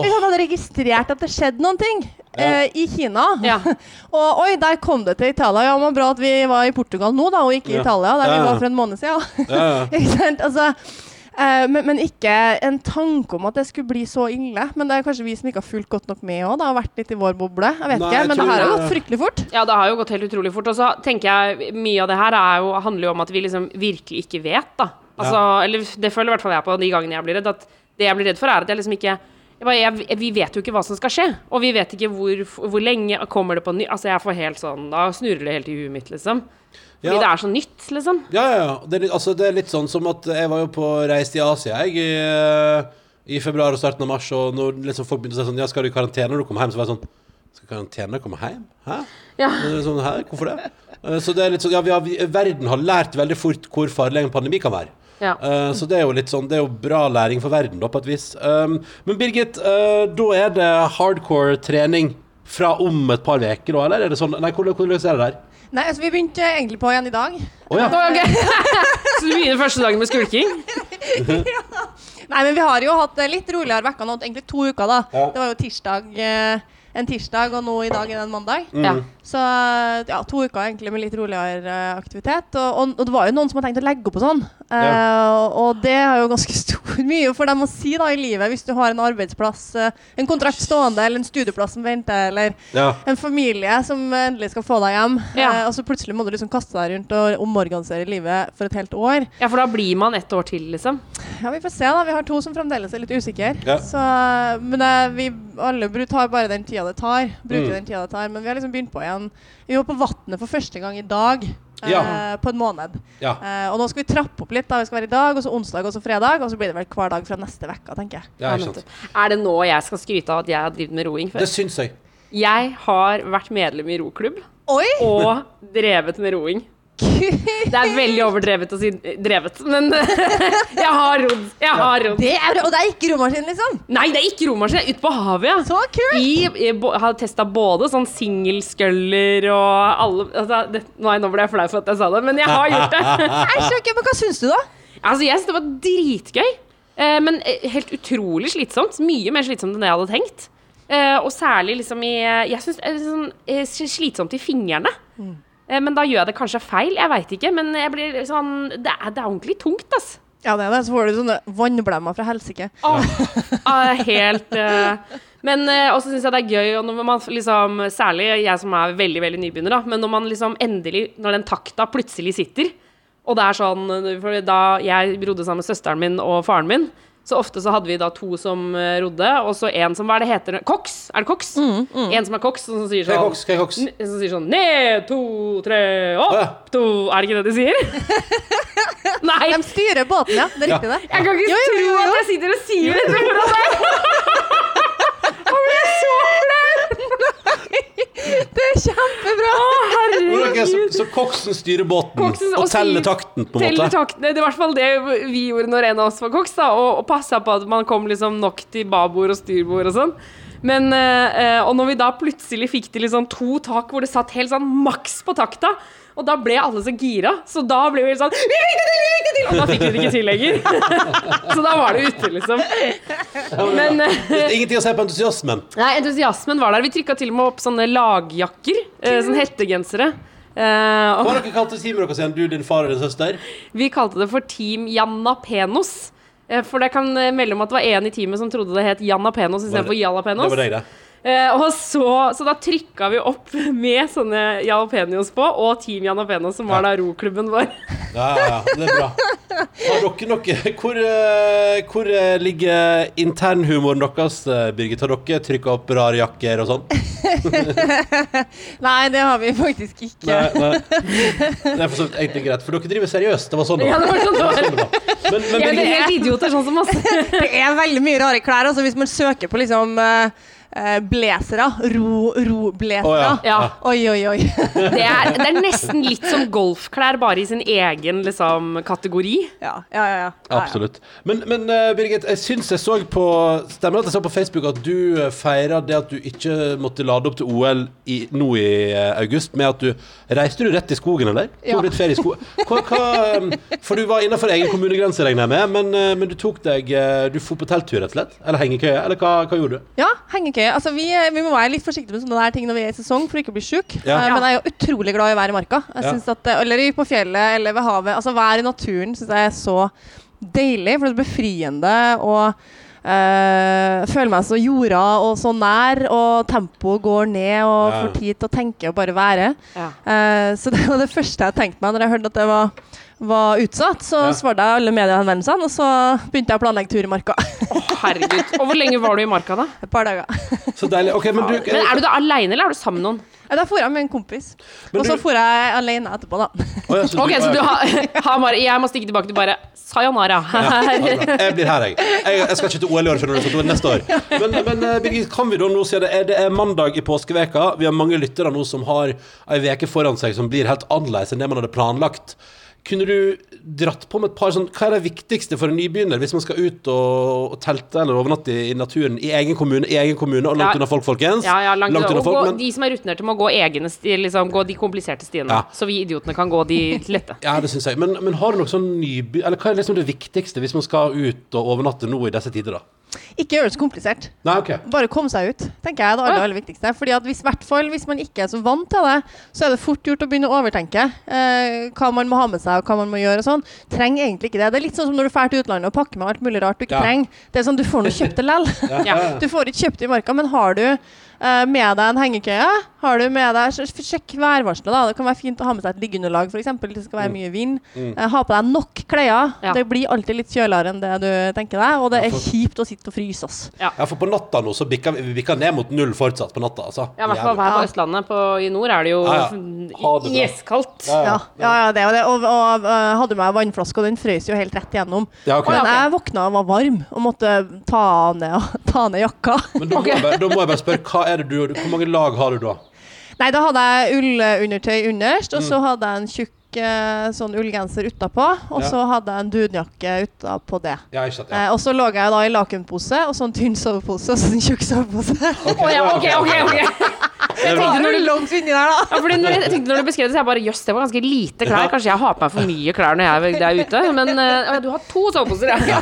Vi hadde registrert at det skjedde noen ting eh, i Kina. Ja. og oi, der kom det til Italia. Ja, men bra at vi var i Portugal nå, da, og ikke i Ja. Italia, der Ja, vi ja. var for en måned siden. Ja, ja. ikke sant? Altså, eh, men, men ikke en tanke om at det skulle bli så ille. Men det er kanskje vi som ikke har fulgt godt nok med òg. Det har vært litt i vår boble. Jeg vet Nei, ikke, jeg Men tror det her har det- gått fryktelig fort. Ja, det har jo gått helt utrolig fort. Og så tenker jeg mye av det her er jo, handler jo om at vi liksom virkelig ikke vet, da. Altså, Eller det føler i hvert fall jeg på de gangene jeg blir redd. At det jeg blir redd for, er at jeg liksom ikke bare, jeg, Vi vet jo ikke hva som skal skje. Og vi vet ikke hvor, hvor lenge kommer det på ny Altså, jeg får helt sånn Da snurrer det helt i huet mitt, liksom. Fordi Ja. det er så nytt, liksom. Ja, ja, ja. Det er, litt, altså, det er litt sånn som at jeg var jo på reis i Asia jeg, i, eh, i februar og starten av mars, og når liksom folk begynte å si sånn Ja, skal du i karantene når du kommer hjem? Så var jeg sånn Skal karantene kommer hjem? Hæ? Ja. Sånn, Hæ? Hvorfor det? Eh, Så det er litt sånn Ja, vi har, verden har lært veldig fort hvor farlig en pandemi kan være. Ja. Uh, så det er jo litt sånn Det er jo bra læring for verden, da, på et vis. Um, men Birgit, uh, da er det hardcore trening fra om et par uker, da, eller er det sånn Nei, hvordan, hvordan er det der? Nei, altså Vi begynte egentlig på igjen i dag. Oh, ja. okay. så du begynner første dagen med skulking? Nei, men vi har jo hatt litt roligere uker nå. Egentlig to uker, da. Ja. Det var jo tirsdag eh, en tirsdag, og nå i dag er det en mandag. Ja. Så ja, to uker egentlig med litt roligere eh, aktivitet. Og, og, og det var jo noen som har tenkt å legge opp og sånn. Ja. og, og det er jo ganske stor mye for dem å si da i livet, hvis du har en arbeidsplass, uh, en kontrakt stående, eller en studieplass som venter, eller Ja. en familie som endelig skal få deg hjem. Ja. Uh, og så plutselig må du liksom kaste deg rundt og omorganisere livet for et helt år. ja, for da blir man ett år til, liksom. Ja, Vi får se. da. Vi har to som fremdeles er litt usikre. Ja. Så, men vi alle tar bare den tida det tar. Bruker Mm. den tida det tar. Men vi har liksom begynt på igjen. Vi var på Vatnet for første gang i dag. eh, Ja. på en måned. Ja. Eh, og nå skal vi trappe opp litt. da Vi skal være i dag, og så onsdag og så fredag. Og så blir det vel hver dag fra neste uke, tenker jeg. ja. Er det nå jeg skal skryte av at jeg har drevet med roing før? Det syns jeg. Jeg har vært medlem i roklubb Oi! og drevet med roing. Det er veldig overdrevet å si drevet, men jeg har rodd. Jeg har rodd. Det er, og det er ikke romaskin, liksom! Nei, det er ikke romaskin. Ute på havet, ja. Så kult! I, jeg har testa både sånn singelskøller og alle altså, det, Nei, nå ble jeg flau for at jeg sa det, men jeg har gjort det. Æsj, ok, men hva syns du, da? altså, jeg synes det var dritgøy, eh, men eh, helt utrolig slitsomt. Mye mer slitsomt enn det jeg hadde tenkt. Eh, og særlig liksom i Jeg syns det er sånn, slitsomt i fingrene. Eh, men da gjør jeg det kanskje feil, jeg veit ikke. Men sånn Det er, det er ordentlig tungt, altså. Ja, det er det. Så får du sånne vannblemmer fra helsike. Ah, helt uh, Men uh, også syns jeg det er gøy, og når man liksom Særlig jeg som er veldig veldig nybegynner, da, men når man liksom endelig Når den takta plutselig sitter, og det er sånn da jeg rodde sammen med søsteren min og faren min, så ofte så hadde vi da to som eh, rodde, og så en som Hva er det heter? Koks? Er det koks? En som er koks, og som sier er sånn koks? Koks? N- Som sier sånn Ned, to, tre, opp, Ja. to Er det ikke det de sier? Nei. De styrer båten, ja. Det er riktig, det. Jeg kan ikke Jo, jo, jo, tro at jeg sitter og sier dette foran deg! Jeg blir så flau! Det er kjempebra! Å, okay, så, så koksen styrer båten Koksen- og og teller takten, på en måte? takten. Det er i hvert fall det vi gjorde når en av oss var koks, da, og, og passa på at man kom liksom nok til babord og styrbord og sånn. Men, eh, og når vi da plutselig fikk til liksom to tak hvor det satt helt sånn maks på takta, Og da ble alle så gira, så da ble vi sånn Vi fikk det til! vi fikk det til! Og da fikk vi det ikke til lenger. så da var det ute, liksom. Men eh, Ingenting å si på entusiasmen. Nei, entusiasmen var der. Vi trykka til og med opp sånne lagjakker. Eh, sånne hettegensere. Uh, Hva dere kalte teamet deres igjen? Du, din far og din søster? vi kalte det for Team Janna Penos. For det kan melde om at det var en i teamet som trodde det het Janna Penos istedenfor Jalapenos. Det var deg, det. Eh, og så, så da trykka vi opp med sånne jalapeños på, og Team Jalapeños, som var da roklubben vår. Ja, ja, ja, det er bra. Har dere noe Hvor, eh, hvor eh, ligger internhumoren deres, eh, Birgit? Har dere trykka opp rare jakker og sånn? Nei, det har vi faktisk ikke. Nei, nei. Det er for så vidt egentlig greit, for dere driver seriøst. Det var sånn det Ja, det var sånn det var. Sånn det var. Men, men Jeg er helt idioter, sånn som oss. Det er veldig mye rare klær. Altså, hvis man søker på liksom eh, eh, blazere, ro, ro-blazere Oh, ja. Ja. Oi, oi, oi. Det er, det er nesten litt som golfklær, bare i sin egen liksom, kategori. ja, ja, ja, ja. Absolutt. Men, men eh, Birgit, jeg syns jeg så på Stemmer det at jeg så på Facebook at du uh, feira det at du ikke måtte lade opp til OL i, nå i eh, august, med at du Reiste du rett i skogen, eller? Ja. Litt ferie i skogen? Hva, hva, for du var innenfor egen kommunegrense, regner jeg med, men, eh, men du tok deg eh, Du dro på telttur, rett og slett? Eller hengekøye? Eller hva, hva gjorde du? Ja, hengekøye. Altså, vi, vi må være litt forsiktige med sånne der ting når vi er i sesong, for ikke å bli sjuk. Ja. Eh, men jeg er jo utrolig glad i å være i marka. Jeg Ja. synes at, eh, eller på fjellet eller ved havet. Altså Være i naturen syns jeg er så deilig, for det er befriende. Og Uh, føler meg så jorda og så nær, og tempoet går ned, og Ja. får tid til å tenke og bare være. Ja. Uh, så det var det første jeg tenkte meg når jeg hørte at det var, var utsatt. Så Ja. svarte jeg alle mediehenvendelsene, og så begynte jeg å planlegge tur i marka. Herregud. Og hvor lenge var du i marka, da? Et par dager. Så deilig. Ok, men du Men Er du da aleine, eller er du sammen med noen? Ja, Da for jeg med en kompis. Men og så du- for jeg alene etterpå, da. Oh, ja, så Ok, så du har, bare Jeg må stikke tilbake til bare sayonara. Jeg blir her, jeg. jeg. Jeg skal ikke til OL i år, skjønner du, så det er neste år. Men, men eh, Birgit, kan vi da nå si det er, det er mandag i påskeveka. Vi har mange lyttere nå som har ei uke foran seg som blir helt annerledes enn det man hadde planlagt. Kunne du dratt på med et par sånn Hva er det viktigste for en nybegynner hvis man skal ut og, og telte eller overnatte i, i naturen i egen kommune, i egen kommune og langt Ja. unna folk, folkens? Ja, ja, langt, unna folk, gå, men De som er rutinerte, må gå egne liksom, gå de kompliserte stiene. Ja. Så vi idiotene kan gå de lette. ja, det syns jeg. Men, men har du noe sånn nyby... Eller hva er liksom det viktigste hvis man skal ut og overnatte nå i disse tider, da? Ikke gjør det så komplisert. Nei, okay. Bare kom seg ut, tenker jeg er det aller, aller viktigste. Fordi at hvis, fall, hvis man ikke er så vant til det, så er det fort gjort å begynne å overtenke eh, hva man må ha med seg og hva man må gjøre og sånn. Trenger egentlig ikke det. Det er litt sånn som når du drar til utlandet og pakker med alt mulig rart du ikke Ja. trenger. Det er sånn, Du får nå kjøpt det lell. Ja. Du får ikke kjøpt det i marka, men har du eh, med deg en hengekøye? Har du med deg, sj- Sjekk værvarselet. da. Det kan være fint å ha med seg et liggeunderlag, f.eks. Det skal være mye vind. Eh, ha på deg nok klær. Ja. Det blir alltid litt kjøligere enn det du tenker deg, og det er kjipt å sitte og fryse. ass. Ja, for på natta nå så bikker vi, vi bikker ned mot null fortsatt på natta, altså. Ja, i hvert fall her på Østlandet. På, I nord er det jo Ja, ja. Iskaldt. Ja, Ja, ja, ja det og det. Og, og øh, hadde med vannflaske, og den frøs jo helt rett igjennom. Ja, okay. Men jeg våkna og var varm og måtte ta ned, ta ned jakka. Men da må, jeg bare, da må jeg bare spørre, hva er det du, hvor mange lag har du da? Nei, da hadde jeg ullundertøy underst, og Mm. så hadde jeg en tjukk øh, sånn ullgenser utapå, og Ja. så hadde jeg en dunjakke utapå det. Ja, ikke sant, ja. Eh, og så lå jeg da i lakenpose, og så en tynn sovepose, og så en tjukk sovepose. Å ja, ok, ok, ok. Det er. Tenkte når du langt inni der, da. Ja, fordi når jeg, jeg tenkte når du beskrev det, så jeg bare jøss, det var ganske lite klær. Kanskje jeg har på meg for mye klær når jeg er ute. Men uh, du har to soveposer, ja.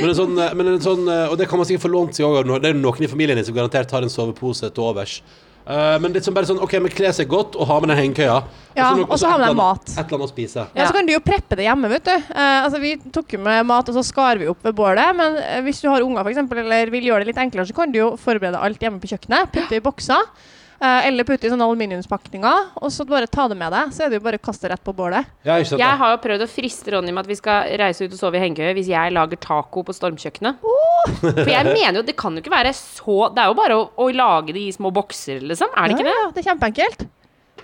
Men en sånn, eh, men en sånn eh, Og det kan man sikkert få lånt seg òg. Det er noen i familien din som garantert har en sovepose til overs. Eh, men litt sånn bare sånn OK, men kle seg godt og ha med den hengekøya. Ja, og så ha med deg mat. Et eller annet å spise. Ja, Så kan du jo preppe det hjemme, vet du. Uh, altså, vi tok jo med mat, og så skar vi opp ved bålet. Men eh, hvis du har unger, eksempel, eller vil gjøre det litt enklere, så kan du jo forberede alt hjemme på kjøkkenet. Putte i bokser. Eh, eller putte i sånne aluminiumspakninger. Og så bare ta det med deg. Så er det jo bare å kaste rett på bålet. Ja, ikke? Jeg har jo prøvd å friste Ronny med at vi skal reise ut og sove i hengekøye hvis jeg lager taco på stormkjøkkenet. For jeg mener jo, det kan jo ikke være så Det er jo bare å, å lage det i små bokser, liksom. Er det ikke det? Ja, ja, det er kjempeenkelt.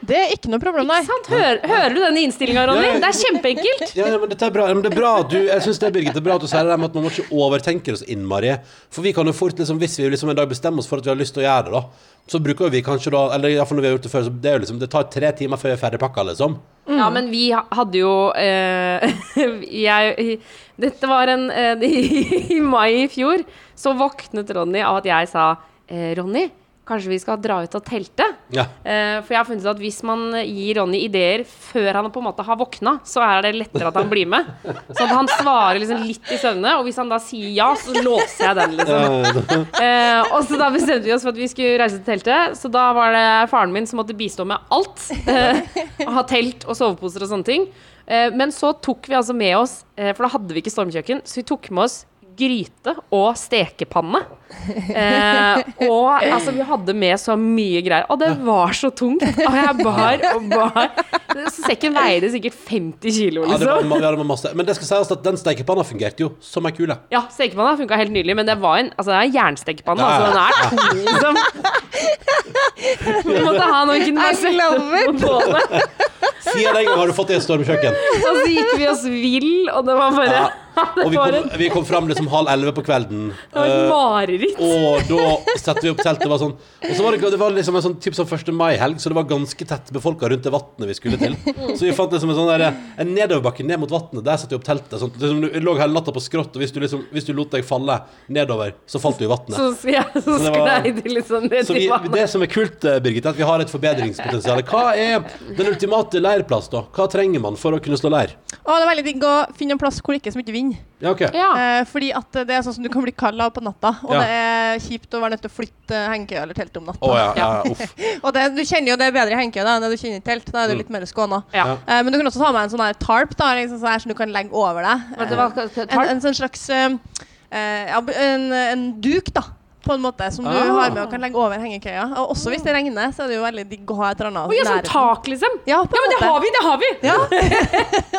Det er ikke noe problem, nei. Ikke sant? Hører, hører du denne innstillinga, Ronny? Ja, ja. Det er kjempeenkelt. Ja, ja, men dette er bra. Men det er bra du, jeg syns det er Birgit, det er bra at du sier det der med at man må ikke overtenke det så innmari. For vi kan jo fort, liksom, hvis vi liksom en dag bestemmer oss for at vi har lyst til å gjøre det, da, så bruker vi kanskje da Eller iallfall når vi har gjort det før, så det er jo liksom Det tar tre timer før vi er ferdigpakka, liksom. Ja, men vi hadde jo eh, jeg, Dette var en eh, i, I mai i fjor så våknet Ronny av at jeg sa eh, Ronny, kanskje vi skal dra ut og telte. Ja. Eh, for jeg har funnet ut at hvis man gir Ronny ideer før han på en måte har våkna, så er det lettere at han blir med. Så han svarer liksom litt i søvne, og hvis han da sier ja, så låser jeg den, liksom. Eh, og så da bestemte vi oss for at vi skulle reise til teltet, så da var det faren min som måtte bistå med alt. Eh, ha telt og soveposer og sånne ting. Eh, men så tok vi altså med oss, eh, for da hadde vi ikke stormkjøkken, så vi tok med oss gryte og stekepanne. Eh, og altså, vi hadde med så mye greier. Og det var så tungt. Og jeg bar og bar. Så sekken veide sikkert 50 kilo, Ja, det var, liksom. ja, det var masse. Men det skal sies at den stekepanna fungerte jo som ei kule. Ja, stekepanna funka helt nydelig, men det var en altså, det er en jernstekepanne. Ja, ja. Altså, den er tung, liksom. Vi måtte ha noen kunne bare I sette på bålet. Siden den gang har du fått det et stormkjøkken. Og så gikk vi oss vill, og det var bare Ja. Det Og vi kom, vi kom fram liksom halv elleve på kvelden. det var et eh, mareritt. og da satte vi opp teltet. Var sånn, og så var det, det var liksom en sånn typ sånn 1. mai-helg, så det var ganske tett befolka rundt det vannet vi skulle til. Så vi fant liksom en sånn der, en nedoverbakke ned mot vannet. Der satte vi opp teltet. Sånn, liksom, du lå hele natta på skrått, og hvis du, liksom, hvis du lot deg falle nedover, så falt du i vannet. Så, ja, så det var- sklei de liksom ned Så vi, vannet. det som er kult, eh, Birgit, er at vi har et forbedringspotensial. Hva er den ultimate leirplass, da? Hva trenger man for å kunne slå leir? Å, det er veldig digg å finne en plass hvor det ikke er så mye vind. Ja, okay. Ja. Eh, fordi at det er sånn som du kan bli kald av på natta. Og Ja. det er kjipt å være nødt til å flytte hengekøya eller teltet om natta. Oh, ja, ja, uff. Og det, du kjenner jo det er bedre i hengekøye da enn det du kjenner i telt. Da er du Mm. litt mer skåna. Ja. Eh, men du kan også ta med en sånn her tarp da, liksom sånn her, som du kan legge over deg. Vet Eh, en, en sånn slags uh, eh, en, en duk, da. På en måte, som du Ah. har med og kan legge over hengekøya. Og også hvis det regner, så er det jo veldig digg å ha et eller annet Å ja, sånn tak, liksom? Ja, på Ja, men en det har vi! Det har vi! Ja.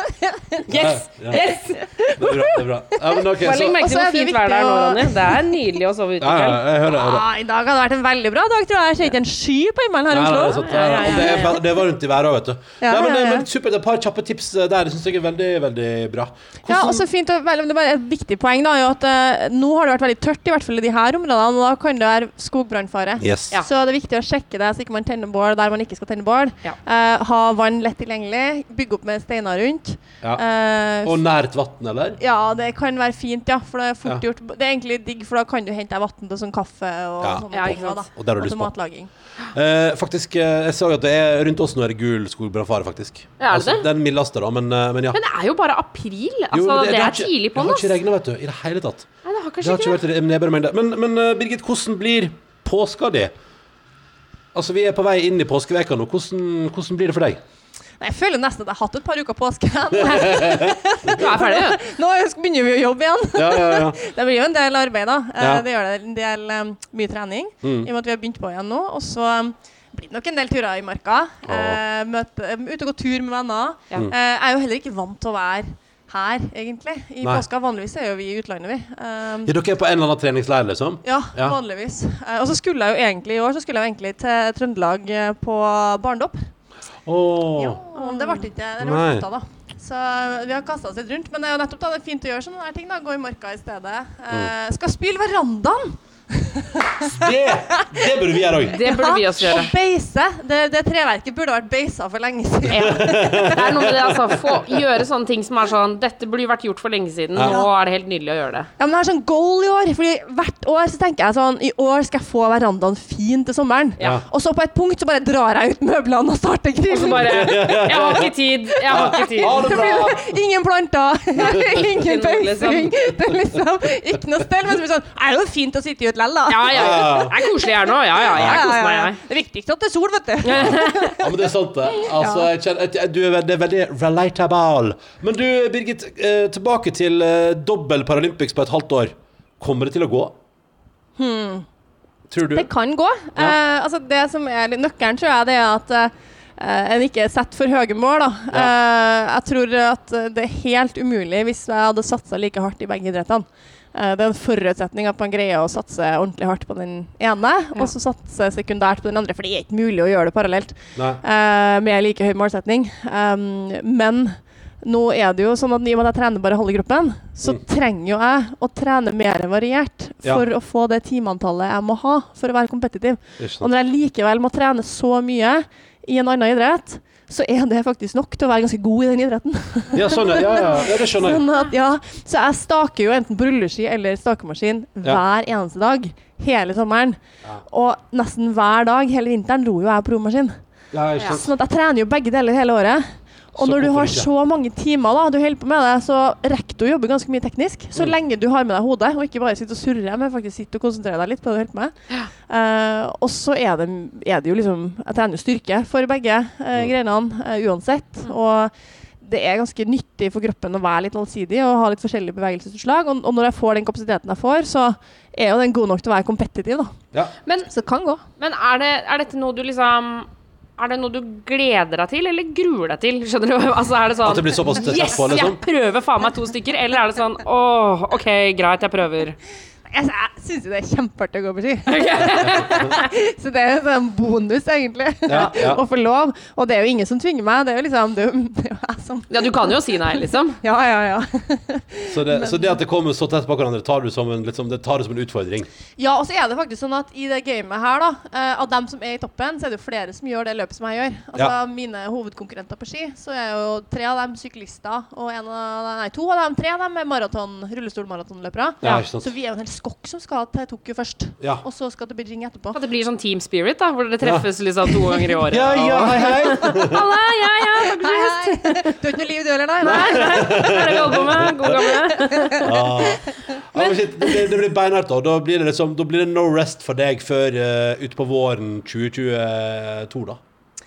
Yes! Ja. yes. Det er bra. det er bra ja, men ok, så, legg merke til hvor det fint vær det er nå, Ronny. Det er nydelig å sove ute i ja, kveld. Ah, I dag hadde det vært en veldig bra dag, tror jeg. Jeg ser ikke en sky på himmelen her i er Oslo. ja, ja, det, er, ba- det var rundt i været òg, vet du. Ja, Nei, men, ja, ja. men Supert. Et par kjappe tips der. Syns jeg er veldig veldig bra. Ja, og så fint og, vel, det er bare Et viktig poeng da, er jo at uh, nå har det vært veldig tørt, i hvert fall i de her områdene. Og da kan det være skogbrannfare. Yes. Ja. Så det er viktig å sjekke det, så ikke man tenner bål der man ikke skal tenne bål. Ja. Uh, ha vann lett tilgjengelig. Bygge opp med steiner rundt. Ja. Uh, Og nært vann, eller? ja, det kan være fint, ja. For det er fort Ja. gjort. Det er egentlig digg, for da kan du hente deg vann til sånn kaffe og Ja. sånne Ja, ting. da. Og det har du lyst på. matlaging. Eh, faktisk, jeg så at det er rundt oss nå er det gul skogbrannfare, faktisk. Ja, er det det? Den mildeste, da, men, men ja. Men det er jo bare april. Altså, Jo, det, det, det, er ikke- tidlig på Det har ikke regna, vet du. I det hele tatt. Nei, det har Det har ikke vært det. vært nedbør mengde. Men, men eh, Birgit, hvordan blir påska di? Altså, vi er på vei inn i påskeveka nå. Hvordan, hvordan blir det for deg? Nei, jeg føler nesten at jeg har hatt et par uker påske. Nå er ferdig, du. Nå begynner vi å jobbe igjen. Ja, ja, ja. Det blir jo en del arbeid, da. Eh, Ja. Det gjør det en del eh, mye trening, Mm. i og med at vi har begynt på igjen nå. Og så blir det nok en del turer i marka. Eh, møte, ut og gå tur med venner. Ja. Eh, jeg er jo heller ikke vant til å være her, egentlig. I Nei. påska. Vanligvis er jo vi i utlandet, vi. Um, ja. Dere er på en eller annen treningsleir, liksom? ja, Ja. vanligvis. Uh, og så skulle jeg jo egentlig i år så skulle jeg jo egentlig til Trøndelag eh, på barndopp. Åh. Ja, det ble ikke det ble da. Så vi har kasta oss litt rundt. Men det er jo nettopp da, det er fint å gjøre sånne her ting. da Gå i marka i stedet. Eh, skal spyle verandaen! Det, det burde vi gjøre òg. Det burde vi også gjøre. Og beise. Det, det treverket burde vært beisa for lenge siden. Ja. Det er noe med det, altså. Få, gjøre sånne ting som er sånn Dette burde vært gjort for lenge siden. Ja. Nå er det helt nydelig å gjøre det. Ja, men jeg har sånn goal i år. Fordi hvert år så tenker jeg sånn I år skal jeg få verandaen fin til sommeren. Ja. Og så på et punkt så bare drar jeg ut møblene og starter Og så bare Jeg har ikke tid. Jeg har ikke tid. Ha det blir Ingen planter, ingen Ikke liksom. Det er liksom ikke noe stell. Men så blir det sånn Er det jo fint å sitte ute lell, da? Ja, ja. Det er koselig her nå. Ja, ja. Jeg koser meg, jeg. Det viktigste er at det er sol, vet du. Ja, men det er sant, det. Altså, jeg kjenner, du er, det er veldig relatable. Men du, Birgit, eh, tilbake til eh, dobbel Paralympics på et halvt år. Kommer det til å gå? Tror du? Det kan gå. Ja. Eh, altså det som er litt nøkkelen, tror jeg, det er at Uh, en ikke setter for høye mål. Da. Eh, jeg tror at det er helt umulig hvis jeg hadde satsa like hardt i begge idrettene. Eh, det er en forutsetning at man greier å satse ordentlig hardt på den ene, og så satse sekundært på den andre. For det er ikke mulig å gjøre det parallelt eh, med like høy målsetning. Um, men nå er det jo sånn at i og med at jeg trener bare halve gruppen, så Mm. trenger jo jeg å trene mer variert Ja. for å få det timeantallet jeg må ha for å være kompetitiv. Og når jeg likevel må trene så mye i en annen idrett, så er det faktisk nok til å være ganske god i den idretten. Ja, sånn, ja. ja, ja, det skjønner jeg. Sånn at, ja, så jeg staker jo enten på rulleski eller stakemaskin hver eneste dag hele sommeren. Og nesten hver dag hele vinteren dro jo jeg på romaskin. Ja. Sånn at jeg trener jo begge deler hele året. Og når du har ikke? så mange timer da, du holder på med det, så rekker du å jobbe ganske mye teknisk. Så Mm. lenge du har med deg hodet, og ikke bare sitter og surrer, men faktisk sitter og konsentrerer deg litt på det du holder på med. Eh, og så er det, er det jo liksom Jeg trener jo styrke for begge uh, Mm. greinene uh, uansett. Og det er ganske nyttig for kroppen å være litt allsidig og ha litt forskjellige bevegelsesutslag. Og, og når jeg får den kapasiteten jeg får, så er jo den god nok til å være kompetitiv, da. Ja. Men, Så det kan gå. men er, det, er dette noe du liksom Er det noe du gleder deg til, eller gruer deg til? Skjønner du? Altså, er det sånn At det blir såpass tett Yes, på, liksom? jeg prøver faen meg to stykker. Eller er det sånn Åh, OK, greit, jeg prøver. Jeg, syns jo det er kjempeartig å gå på ski. så det er en sånn bonus, egentlig, Ja, ja. å få lov. Og det er jo ingen som tvinger meg. Det er jo liksom det er jo, det er jo jeg som Ja, du kan jo si nei, liksom. Ja, ja, ja. Så, det, så det at det kommer så tett på hverandre, tar du som en, liksom, det tar du som en utfordring? Ja, og så er det faktisk sånn at i det gamet her, da, eh, av dem som er i toppen, så er det jo flere som gjør det løpet som jeg gjør. Altså Ja. mine hovedkonkurrenter på ski, så er jo tre av dem syklister, og en av dem, nei, to av dem, tre av dem er maraton, rullestolmaratonløpere. Ja. Så vi er jo en hel skokk som skal til Tokyo først, Ja. og så skal til Beijing etterpå. At det blir sånn team spirit, da, hvor dere treffes liksom to ganger i året. Ja, ja, hei, hei! Halla, ja, ja, takk for Hei, sist. hei! Du har ikke noe liv, du heller, nei? Nei, nei, det er det vi holder på med. God gamle. Ah. Ja, men shit, det, blir, det blir beinhardt, da. Da blir det, liksom, da blir det no rest for deg før uh, utpå våren 2022, da.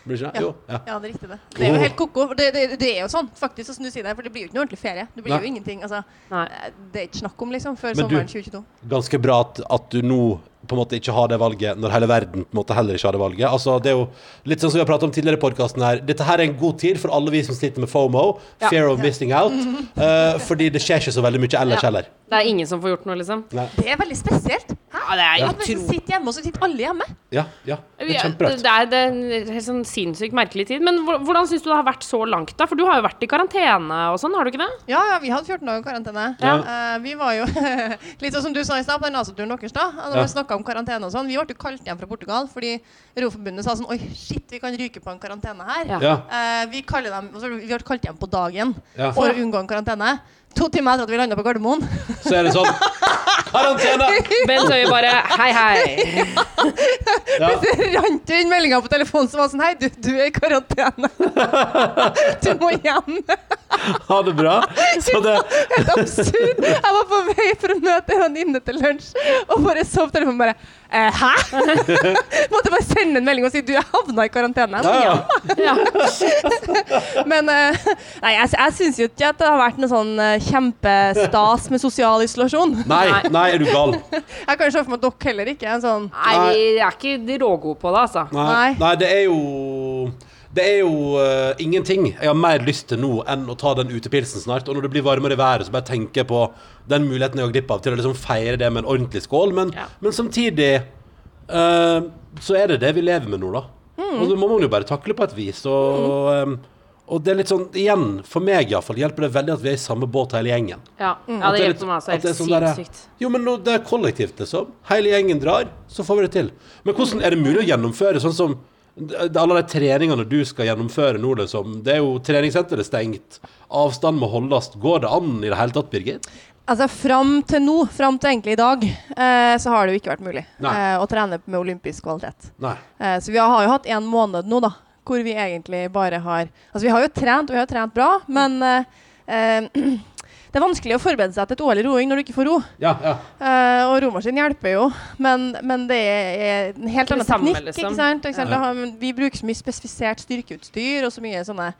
Blir ikke det? Jo. Ja. Ja, det er riktig det. Det er jo helt ko-ko. Det, det, det er jo sånn, faktisk, som du sier det, for det blir jo ikke noe ordentlig ferie. Det blir Nei. jo ingenting. Altså, Nei. eh, det er ikke snakk om, liksom, før Men sommeren 2022. Ganske bra at, at du nå på en måte ikke ha det valget, når hele verden på en måte heller ikke har det valget. Altså, det er jo litt sånn som vi har pratet om tidligere i podkasten her. Dette her er en god tid for alle vi som sliter med FOMO, Ja. fear of missing out, uh, fordi det skjer ikke så veldig mye ellers Ja. heller. Det er ingen som får gjort noe, liksom. Nei. Det er veldig spesielt. Hæ? Ja, det er jo At vi sitter hjemme, og så sitter alle hjemme. Ja, ja. Det er er- kjemperart. Det er, det er en helt sånn sinnssykt merkelig tid. Men hvordan syns du det har vært så langt, da? For du har jo vært i karantene og sånn, har du ikke det? Ja, ja, vi hadde 14 dager karantene. Ja. Uh, vi var jo Litt sånn som du sa i stad, på den NASA-turen deres, da. Altså, Ja. vi snakka om karantene og sånn. Vi ble jo kalt hjem fra Portugal fordi Roforbundet sa sånn Oi, shit, vi kan ryke på en karantene her. Ja. Eh, vi, dem, altså, vi ble kalt hjem på dagen for å unngå en karantene. To timer etter at vi landa på Gardermoen. Så er det sånn Karantene! Bent Høie bare Hei, hei. Ja. rant det inn meldinger på telefonen som var sånn Hei, du, du er i karantene. du må hjem. Ha det bra. Så det Helt absurd. Jeg var på vei for å møte en venninne til lunsj, og bare så på telefonen bare Hæ? Måtte bare sende en melding og si du, jeg havna i karantene. ja, ja. Ja. Men eh, nei, jeg, jeg syns jo ikke at det har vært noe sånn eh, kjempestas med sosial isolasjon. Nei, nei, er du gal? Jeg kan se for meg at dere heller ikke er en sånn Nei, vi er ikke de rågode på det, altså. Nei. nei det er jo det er jo uh, ingenting jeg har mer lyst til nå enn å ta den utepilsen snart. Og når det blir varmere i været, så bare tenker jeg på den muligheten jeg har glipp av til å liksom feire det med en ordentlig skål. Men, Ja. men samtidig uh, så er det det vi lever med nå, da. Og det må man jo bare takle på et vis. Og, eh, og det er litt sånn, igjen, for meg iallfall, hjelper det veldig at vi er i samme båt hele gjengen. Ja, mm. ja det er hjelper meg altså helt sånn der- Jo, men nå, det er kollektivt, liksom. Hele gjengen drar, så får vi det til. Men hvordan er det mulig å gjennomføre sånn som alle de treningene du skal gjennomføre nå, liksom. Det er jo treningssenteret stengt. Avstand må holdes. Går det an i det hele tatt, Birgit? Altså Fram til nå, fram til egentlig i dag, eh, så har det jo ikke vært mulig eh, å trene med olympisk kvalitet. Eh, så vi har, jo hatt en måned nå, da, hvor vi egentlig bare har Altså, vi har jo trent, og vi har trent bra, men eh, eh, det er vanskelig å forberede seg til et OL i roing når du ikke får ro. Ja, ja. Uh, og romaskin hjelper jo, men, men det er en helt annen teknikk. liksom. ikke sant? Ikke sant? Ja. Vi bruker så mye spesifisert styrkeutstyr og så mye sånne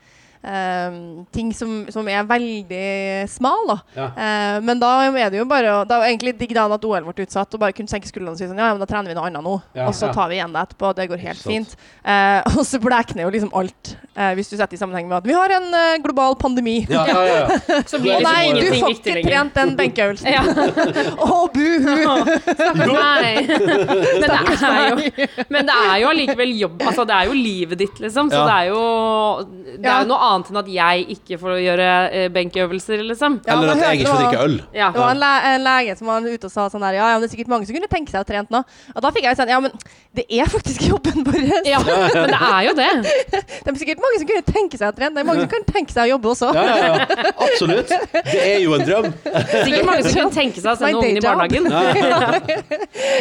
eh, ting som, som er veldig smal. da. Ja. Eh, men da er det jo bare Det var er det egentlig digg da at OL ble utsatt, og bare kunne senke skuldrene og si sånn Ja, men da trener vi noe annet nå. Ja, og så ja. tar vi igjen det etterpå. Det går helt fint. Eh, og så blekner jo liksom alt, eh, hvis du setter i sammenheng med at vi har en eh, global pandemi. Ja, ja, ja. Å liksom nei, du får ikke trent den benkeøvelsen. Ja. Å, buhu! Nei. Men det er jo Men det er jo allikevel jobb Altså, det er jo livet ditt, liksom. Så Ja. det er jo Det er jo noe annet enn at jeg ikke får gjøre eh, benkeøvelser, liksom. Ja, Eller at jeg ikke får drikke øl. Ja. Det var en, le en lege som var ute og sa sånn der Ja, ja, men det er sikkert mange som kunne tenke seg å trene nå. Og da fikk jeg sånn Ja, men det er faktisk jobben vår. Ja, men det er jo det. Det er sikkert mange som kunne tenke seg å trene. Det er mange som kan tenke seg å jobbe også. Ja, ja, ja. Absolutt. Det er jo en drøm. Sikkert mange som kunne tenke seg å sende ungen i barnehagen.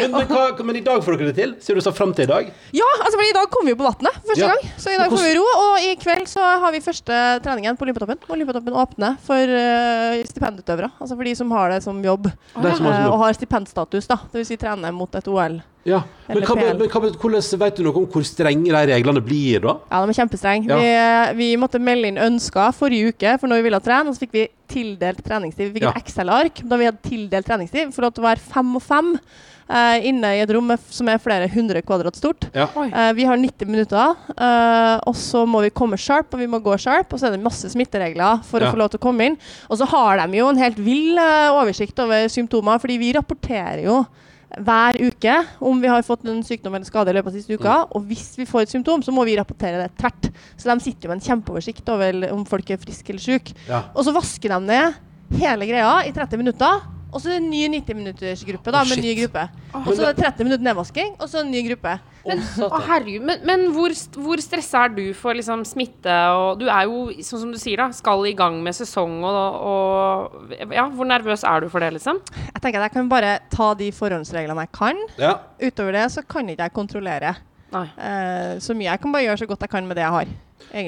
Men, men, hva, men i dag får dere det til? Sier du så fram til i dag? Ja, altså for i dag kom vi jo på vannet første Ja. gang. Så i dag får vi ro. Og i kveld så har vi første treningen på Olympiatoppen. Olympiatoppen åpner for uh, stipendutøvere. Altså for de som har det som jobb. Som har som eh, og har stipendstatus, da. Vil si trener mot et OL. Ja. Men, hva, men hva, hvordan vet du noe om hvor strenge de reglene blir, da? Ja, de er kjempestrenge. Ja. Vi, eh, vi måtte melde inn ønsker forrige uke for når vi ville trene, og så fikk vi tildelt treningstid. Vi fikk Ja. et Excel-ark da vi hadde tildelt treningstid for å være fem og fem inne i et rom med, som er flere hundre kvadrat stort. Ja. Eh, vi har 90 minutter, eh, og så må vi komme sharp, og vi må gå sharp. Og så er det masse smitteregler for Ja. å få lov til å komme inn. Og så har de jo en helt vill eh, oversikt over symptomer, fordi vi rapporterer jo hver uke om vi har fått en sykdom eller skade i løpet av siste uka. Mm. Og hvis vi får et symptom, så må vi rapportere det tvert. Så de sitter jo med en kjempeoversikt over om folk er friske eller syke. Ja. Og så vasker de ned hele greia i 30 minutter. Og så en ny 90-minuttersgruppe da, oh, med en ny gruppe. Og så er det 30 minutter nedvasking, og så en ny gruppe. Å, herregud. Men, men hvor, hvor stressa er du for liksom, smitte? Og du er jo, sånn som du sier, da, skal i gang med sesong og, og Ja, hvor nervøs er du for det, liksom? Jeg tenker at jeg kan bare ta de forhåndsreglene jeg kan. Ja. Utover det så kan ikke jeg kontrollere Nei. eh, så mye. Jeg kan bare gjøre så godt jeg kan med det jeg har.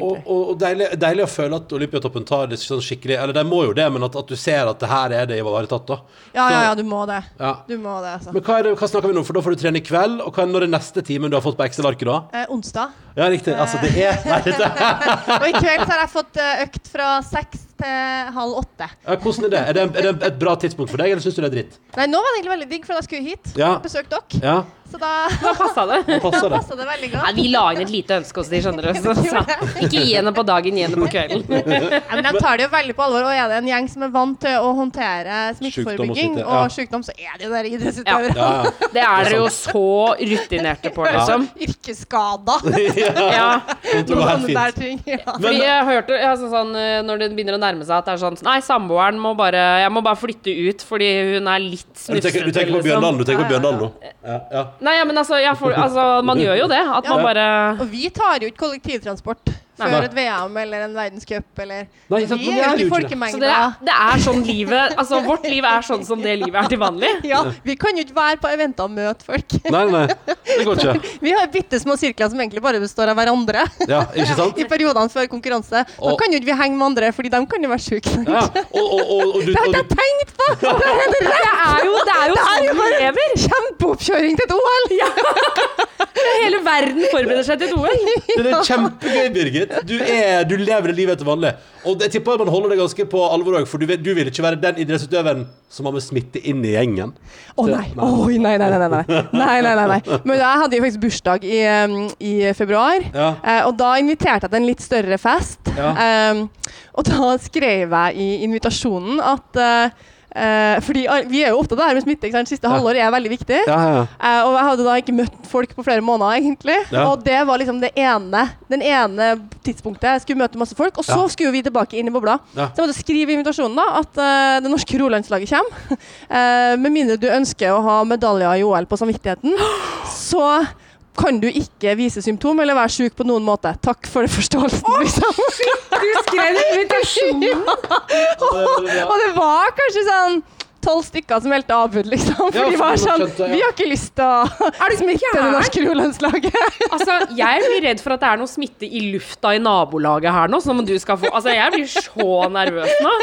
Og, og, deilig, deilig å føle at Olympiatoppen tar det sånn skikkelig Eller de må jo det, men at, at du ser at det her er det ivaretatt, da. Ja, ja, ja, du må det. Ja. Du må det, altså. Men hva, det, hva snakker vi nå? For da får du trene i kveld, og hva er når er neste timen du har fått på Excel-arket da? Eh, onsdag. Ja, riktig. Altså, det er Nei, dette Og i kveld så har jeg fått eh, økt fra seks til halv åtte. ja, Hvordan er det? Er det, er det et bra tidspunkt for deg, eller syns du det er dritt? Nei, nå var det egentlig veldig digg, for da skulle jeg hit. Ja. Besøke dere. Ja, Så da, Da passa det. da passer da det. passa det veldig Nei, godt. vi la inn et lite ønske hos de, skjønner du. Så, så. Ikke gi henne på dagen, gi henne på kvelden. Ja, men de tar det jo veldig på alvor. Og er det en gjeng som er vant til å håndtere smitteforebygging smitte, og, ja. sykdom, så er det jo der idrettsutøvere. Ja, ja. Det er dere jo så rutinerte på, liksom. Yrkesskader. Ja. Det går helt Sånne der fint. ting. Ja. Fordi jeg hørte ja, sånn, eh, når det begynner å nærme seg at det er sånn Nei, samboeren må bare Jeg må bare flytte ut fordi hun er litt Du tenker, du tenker på liksom. Bjørndalen, du tenker på Bjørndalen nå? Ja, ja. Nei, ja, men altså, jeg får, altså Man gjør jo det. At man bare Og vi tar jo ikke kollektivtransport. Før et VM eller en verdenscup eller Nei, sant, Vi er jo ikke folkemengda. det er, det er sånn livet Altså, vårt liv er sånn som det livet er til vanlig. Ja, vi kan jo ikke være på eventer og møte folk. Nei, nei, det går ikke. Vi har bitte små sirkler som egentlig bare består av hverandre. Ja, ikke sant? I periodene før konkurranse. Da Og- kan jo ikke vi henge med andre, fordi de kan jo være syke. Ja, og, og, og, og, du, Det har jeg tenkt på! Det er Det er jo, det er jo Det er sånn vi lever. kjempeoppkjøring til et OL! Ja. Hele verden forbereder seg til et OL. Det er kjempegøy, Birgit. Du, er, du lever det livet etter vanlig. Og jeg tipper man holder det ganske på alvor òg, for du, du vil ikke være den idrettsutøveren som har med smitte inn i gjengen. Å nei. Oi, nei, nei, nei, nei. nei, nei, nei. Men jeg hadde jo faktisk bursdag i, i februar, Ja. eh, og da inviterte jeg til en litt større fest. Ja. Um, og da skrev jeg i invitasjonen at eh, eh, fordi vi er jo opptatt av det her med smitte. Ikke sant? Siste halvår er veldig viktig. Ja, ja, ja. Eh, og jeg hadde da ikke møtt folk på flere måneder, egentlig. Ja. Og det var liksom det ene Den ene tidspunktet. Jeg skulle møte masse folk, og så Ja. skulle vi tilbake inn i bobla. Ja. Så jeg måtte skrive i invitasjonen da at uh, det norske rolandslaget kommer. Med mindre du ønsker å ha medaljer i OL på samvittigheten, så kan du ikke vise symptom eller være syk på noen måte. Takk for forståelsen, liksom. Du skrev invitasjon. og det var kanskje sånn tolv stykker som meldte avbud, liksom. For Ja, de var sånn skjønt ja. Vi har ikke lyst til å smitte det norske rolandslaget. Altså, jeg blir redd for at det er noe smitte i lufta i nabolaget her nå. Som du skal få Altså, jeg blir så nervøs nå.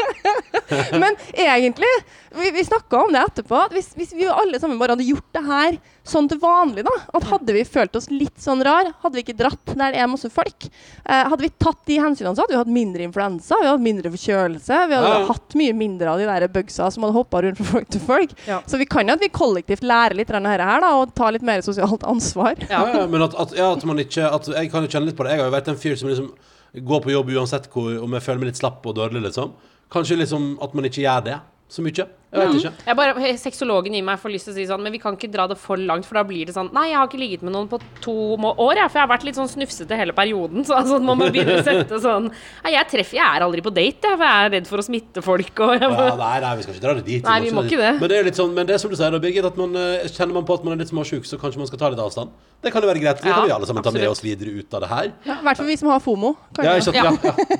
Men egentlig, vi, vi snakka om det etterpå, at hvis, hvis vi alle sammen bare hadde gjort det her sånn til vanlig, da At hadde vi følt oss litt sånn rar, hadde vi ikke dratt der det er masse folk, eh, hadde vi tatt de hensynene, så hadde vi hatt mindre influensa, vi hadde hatt mindre forkjølelse, vi hadde Ja, hatt mye mindre av de der bugsa som hadde hoppa rundt fra folk til folk. Ja. Så vi kan jo at vi kollektivt lærer litt av dette her, da, og tar litt mer sosialt ansvar. Ja, ja, men at, at, ja, at man ikke at Jeg kan jo kjenne litt på det. Jeg har jo vært en fyr som liksom går på jobb uansett hvor, om jeg føler meg litt slapp og dårlig, liksom. Kanskje liksom at man ikke gjør det så mye. Jeg vet ikke. Jeg bare, Sexologen i meg får lyst til å si sånn, men vi kan ikke dra det for langt, for da blir det sånn Nei, jeg har ikke ligget med noen på to år, jeg, for jeg har vært litt sånn snufsete hele perioden. Så altså, man må begynne å sette sånn Nei, jeg treffer Jeg er aldri på date, jeg, for jeg er redd for å smitte folk og jeg, Ja, nei, nei, vi skal ikke dra det dit. Nei, vi må ikke det. Men det er litt sånn, men det er som du sier, da, Birgit, at man, eh, kjenner man på at man er litt småsjuk, så kanskje man skal ta litt avstand. Det kan jo være greit. Det kan vi alle sammen ta med oss videre ut av det her. Ja, I hvert fall vi som har FOMO. Ja, ikke sant? Ja.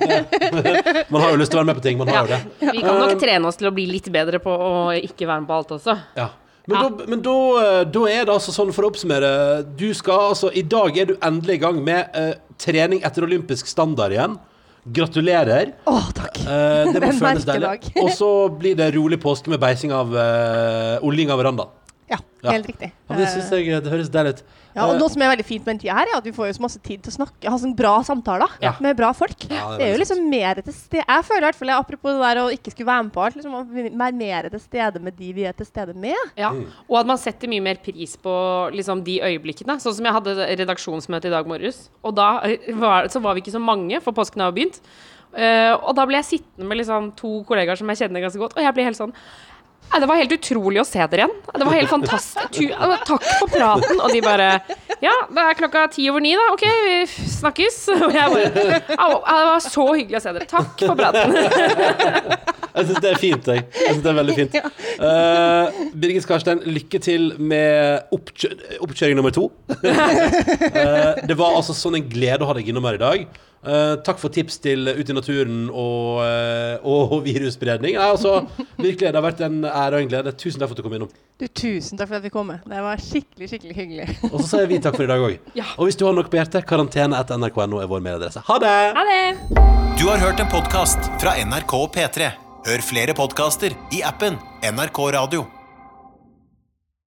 Ja. Man har jo lyst til å være med på ting. Man har jo det. Vi kan nok trene oss til å bli litt bedre på å ikke være med på alt også. Ja. Men, Ja. Da, men da, eh, da er det altså sånn, for å oppsummere Du skal altså I dag er du endelig i gang med eh, trening etter olympisk standard igjen. Gratulerer. Å, takk. Eh, det må føles deilig. Og så blir det rolig påske med beising av uh, oljing av verandaen. Ja, Ja. helt riktig. Ja, det synes jeg det høres deilig ut. Ja, og Eh, Noe som er veldig fint med den tida her, er at vi får jo så masse tid til å snakke, ha sånne bra samtaler Ja. med bra folk. Ja, det er det, er jo liksom mer til stede Jeg føler i hvert fall, apropos det der å ikke skulle være med på alt, liksom, å være mer til stede med de vi er til stede med. Ja, Og at man setter mye mer pris på liksom, de øyeblikkene. Sånn som jeg hadde redaksjonsmøte i dag morges. Og da eh, var, så var vi ikke så mange, for påsken har jo begynt. Uh, og da ble jeg sittende med liksom, to kollegaer som jeg kjenner ganske godt, og jeg ble helt sånn Nei, Det var helt utrolig å se dere igjen. Det var helt fantastisk. Tu takk for praten. Og de bare Ja, det er klokka ti over ni, da. OK, vi snakkes. Og jeg bare Au, det var så hyggelig å se dere. Takk for praten. Jeg syns det er fint, jeg. jeg synes det er veldig fint. Uh, Birgit Skarstein, lykke til med oppkjø oppkjøring nummer to. Uh, det var altså sånn en glede å ha deg innom her i dag. Eh, takk for tips til Ut i naturen og, eh, og virusspredning. Ja, altså, virkelig, det har vært en ære og en glede. Tusen takk for at du kom innom. Du, tusen takk for at vi kom med. Det var skikkelig, skikkelig hyggelig. Og så sier vi takk for i dag òg. Ja. Og hvis du har noe på hjertet, karantene etter nrk.no er vår mailadresse. Ha det! Ha det. Du har hørt en podkast fra NRK og P3. Hør flere podkaster i appen NRK Radio.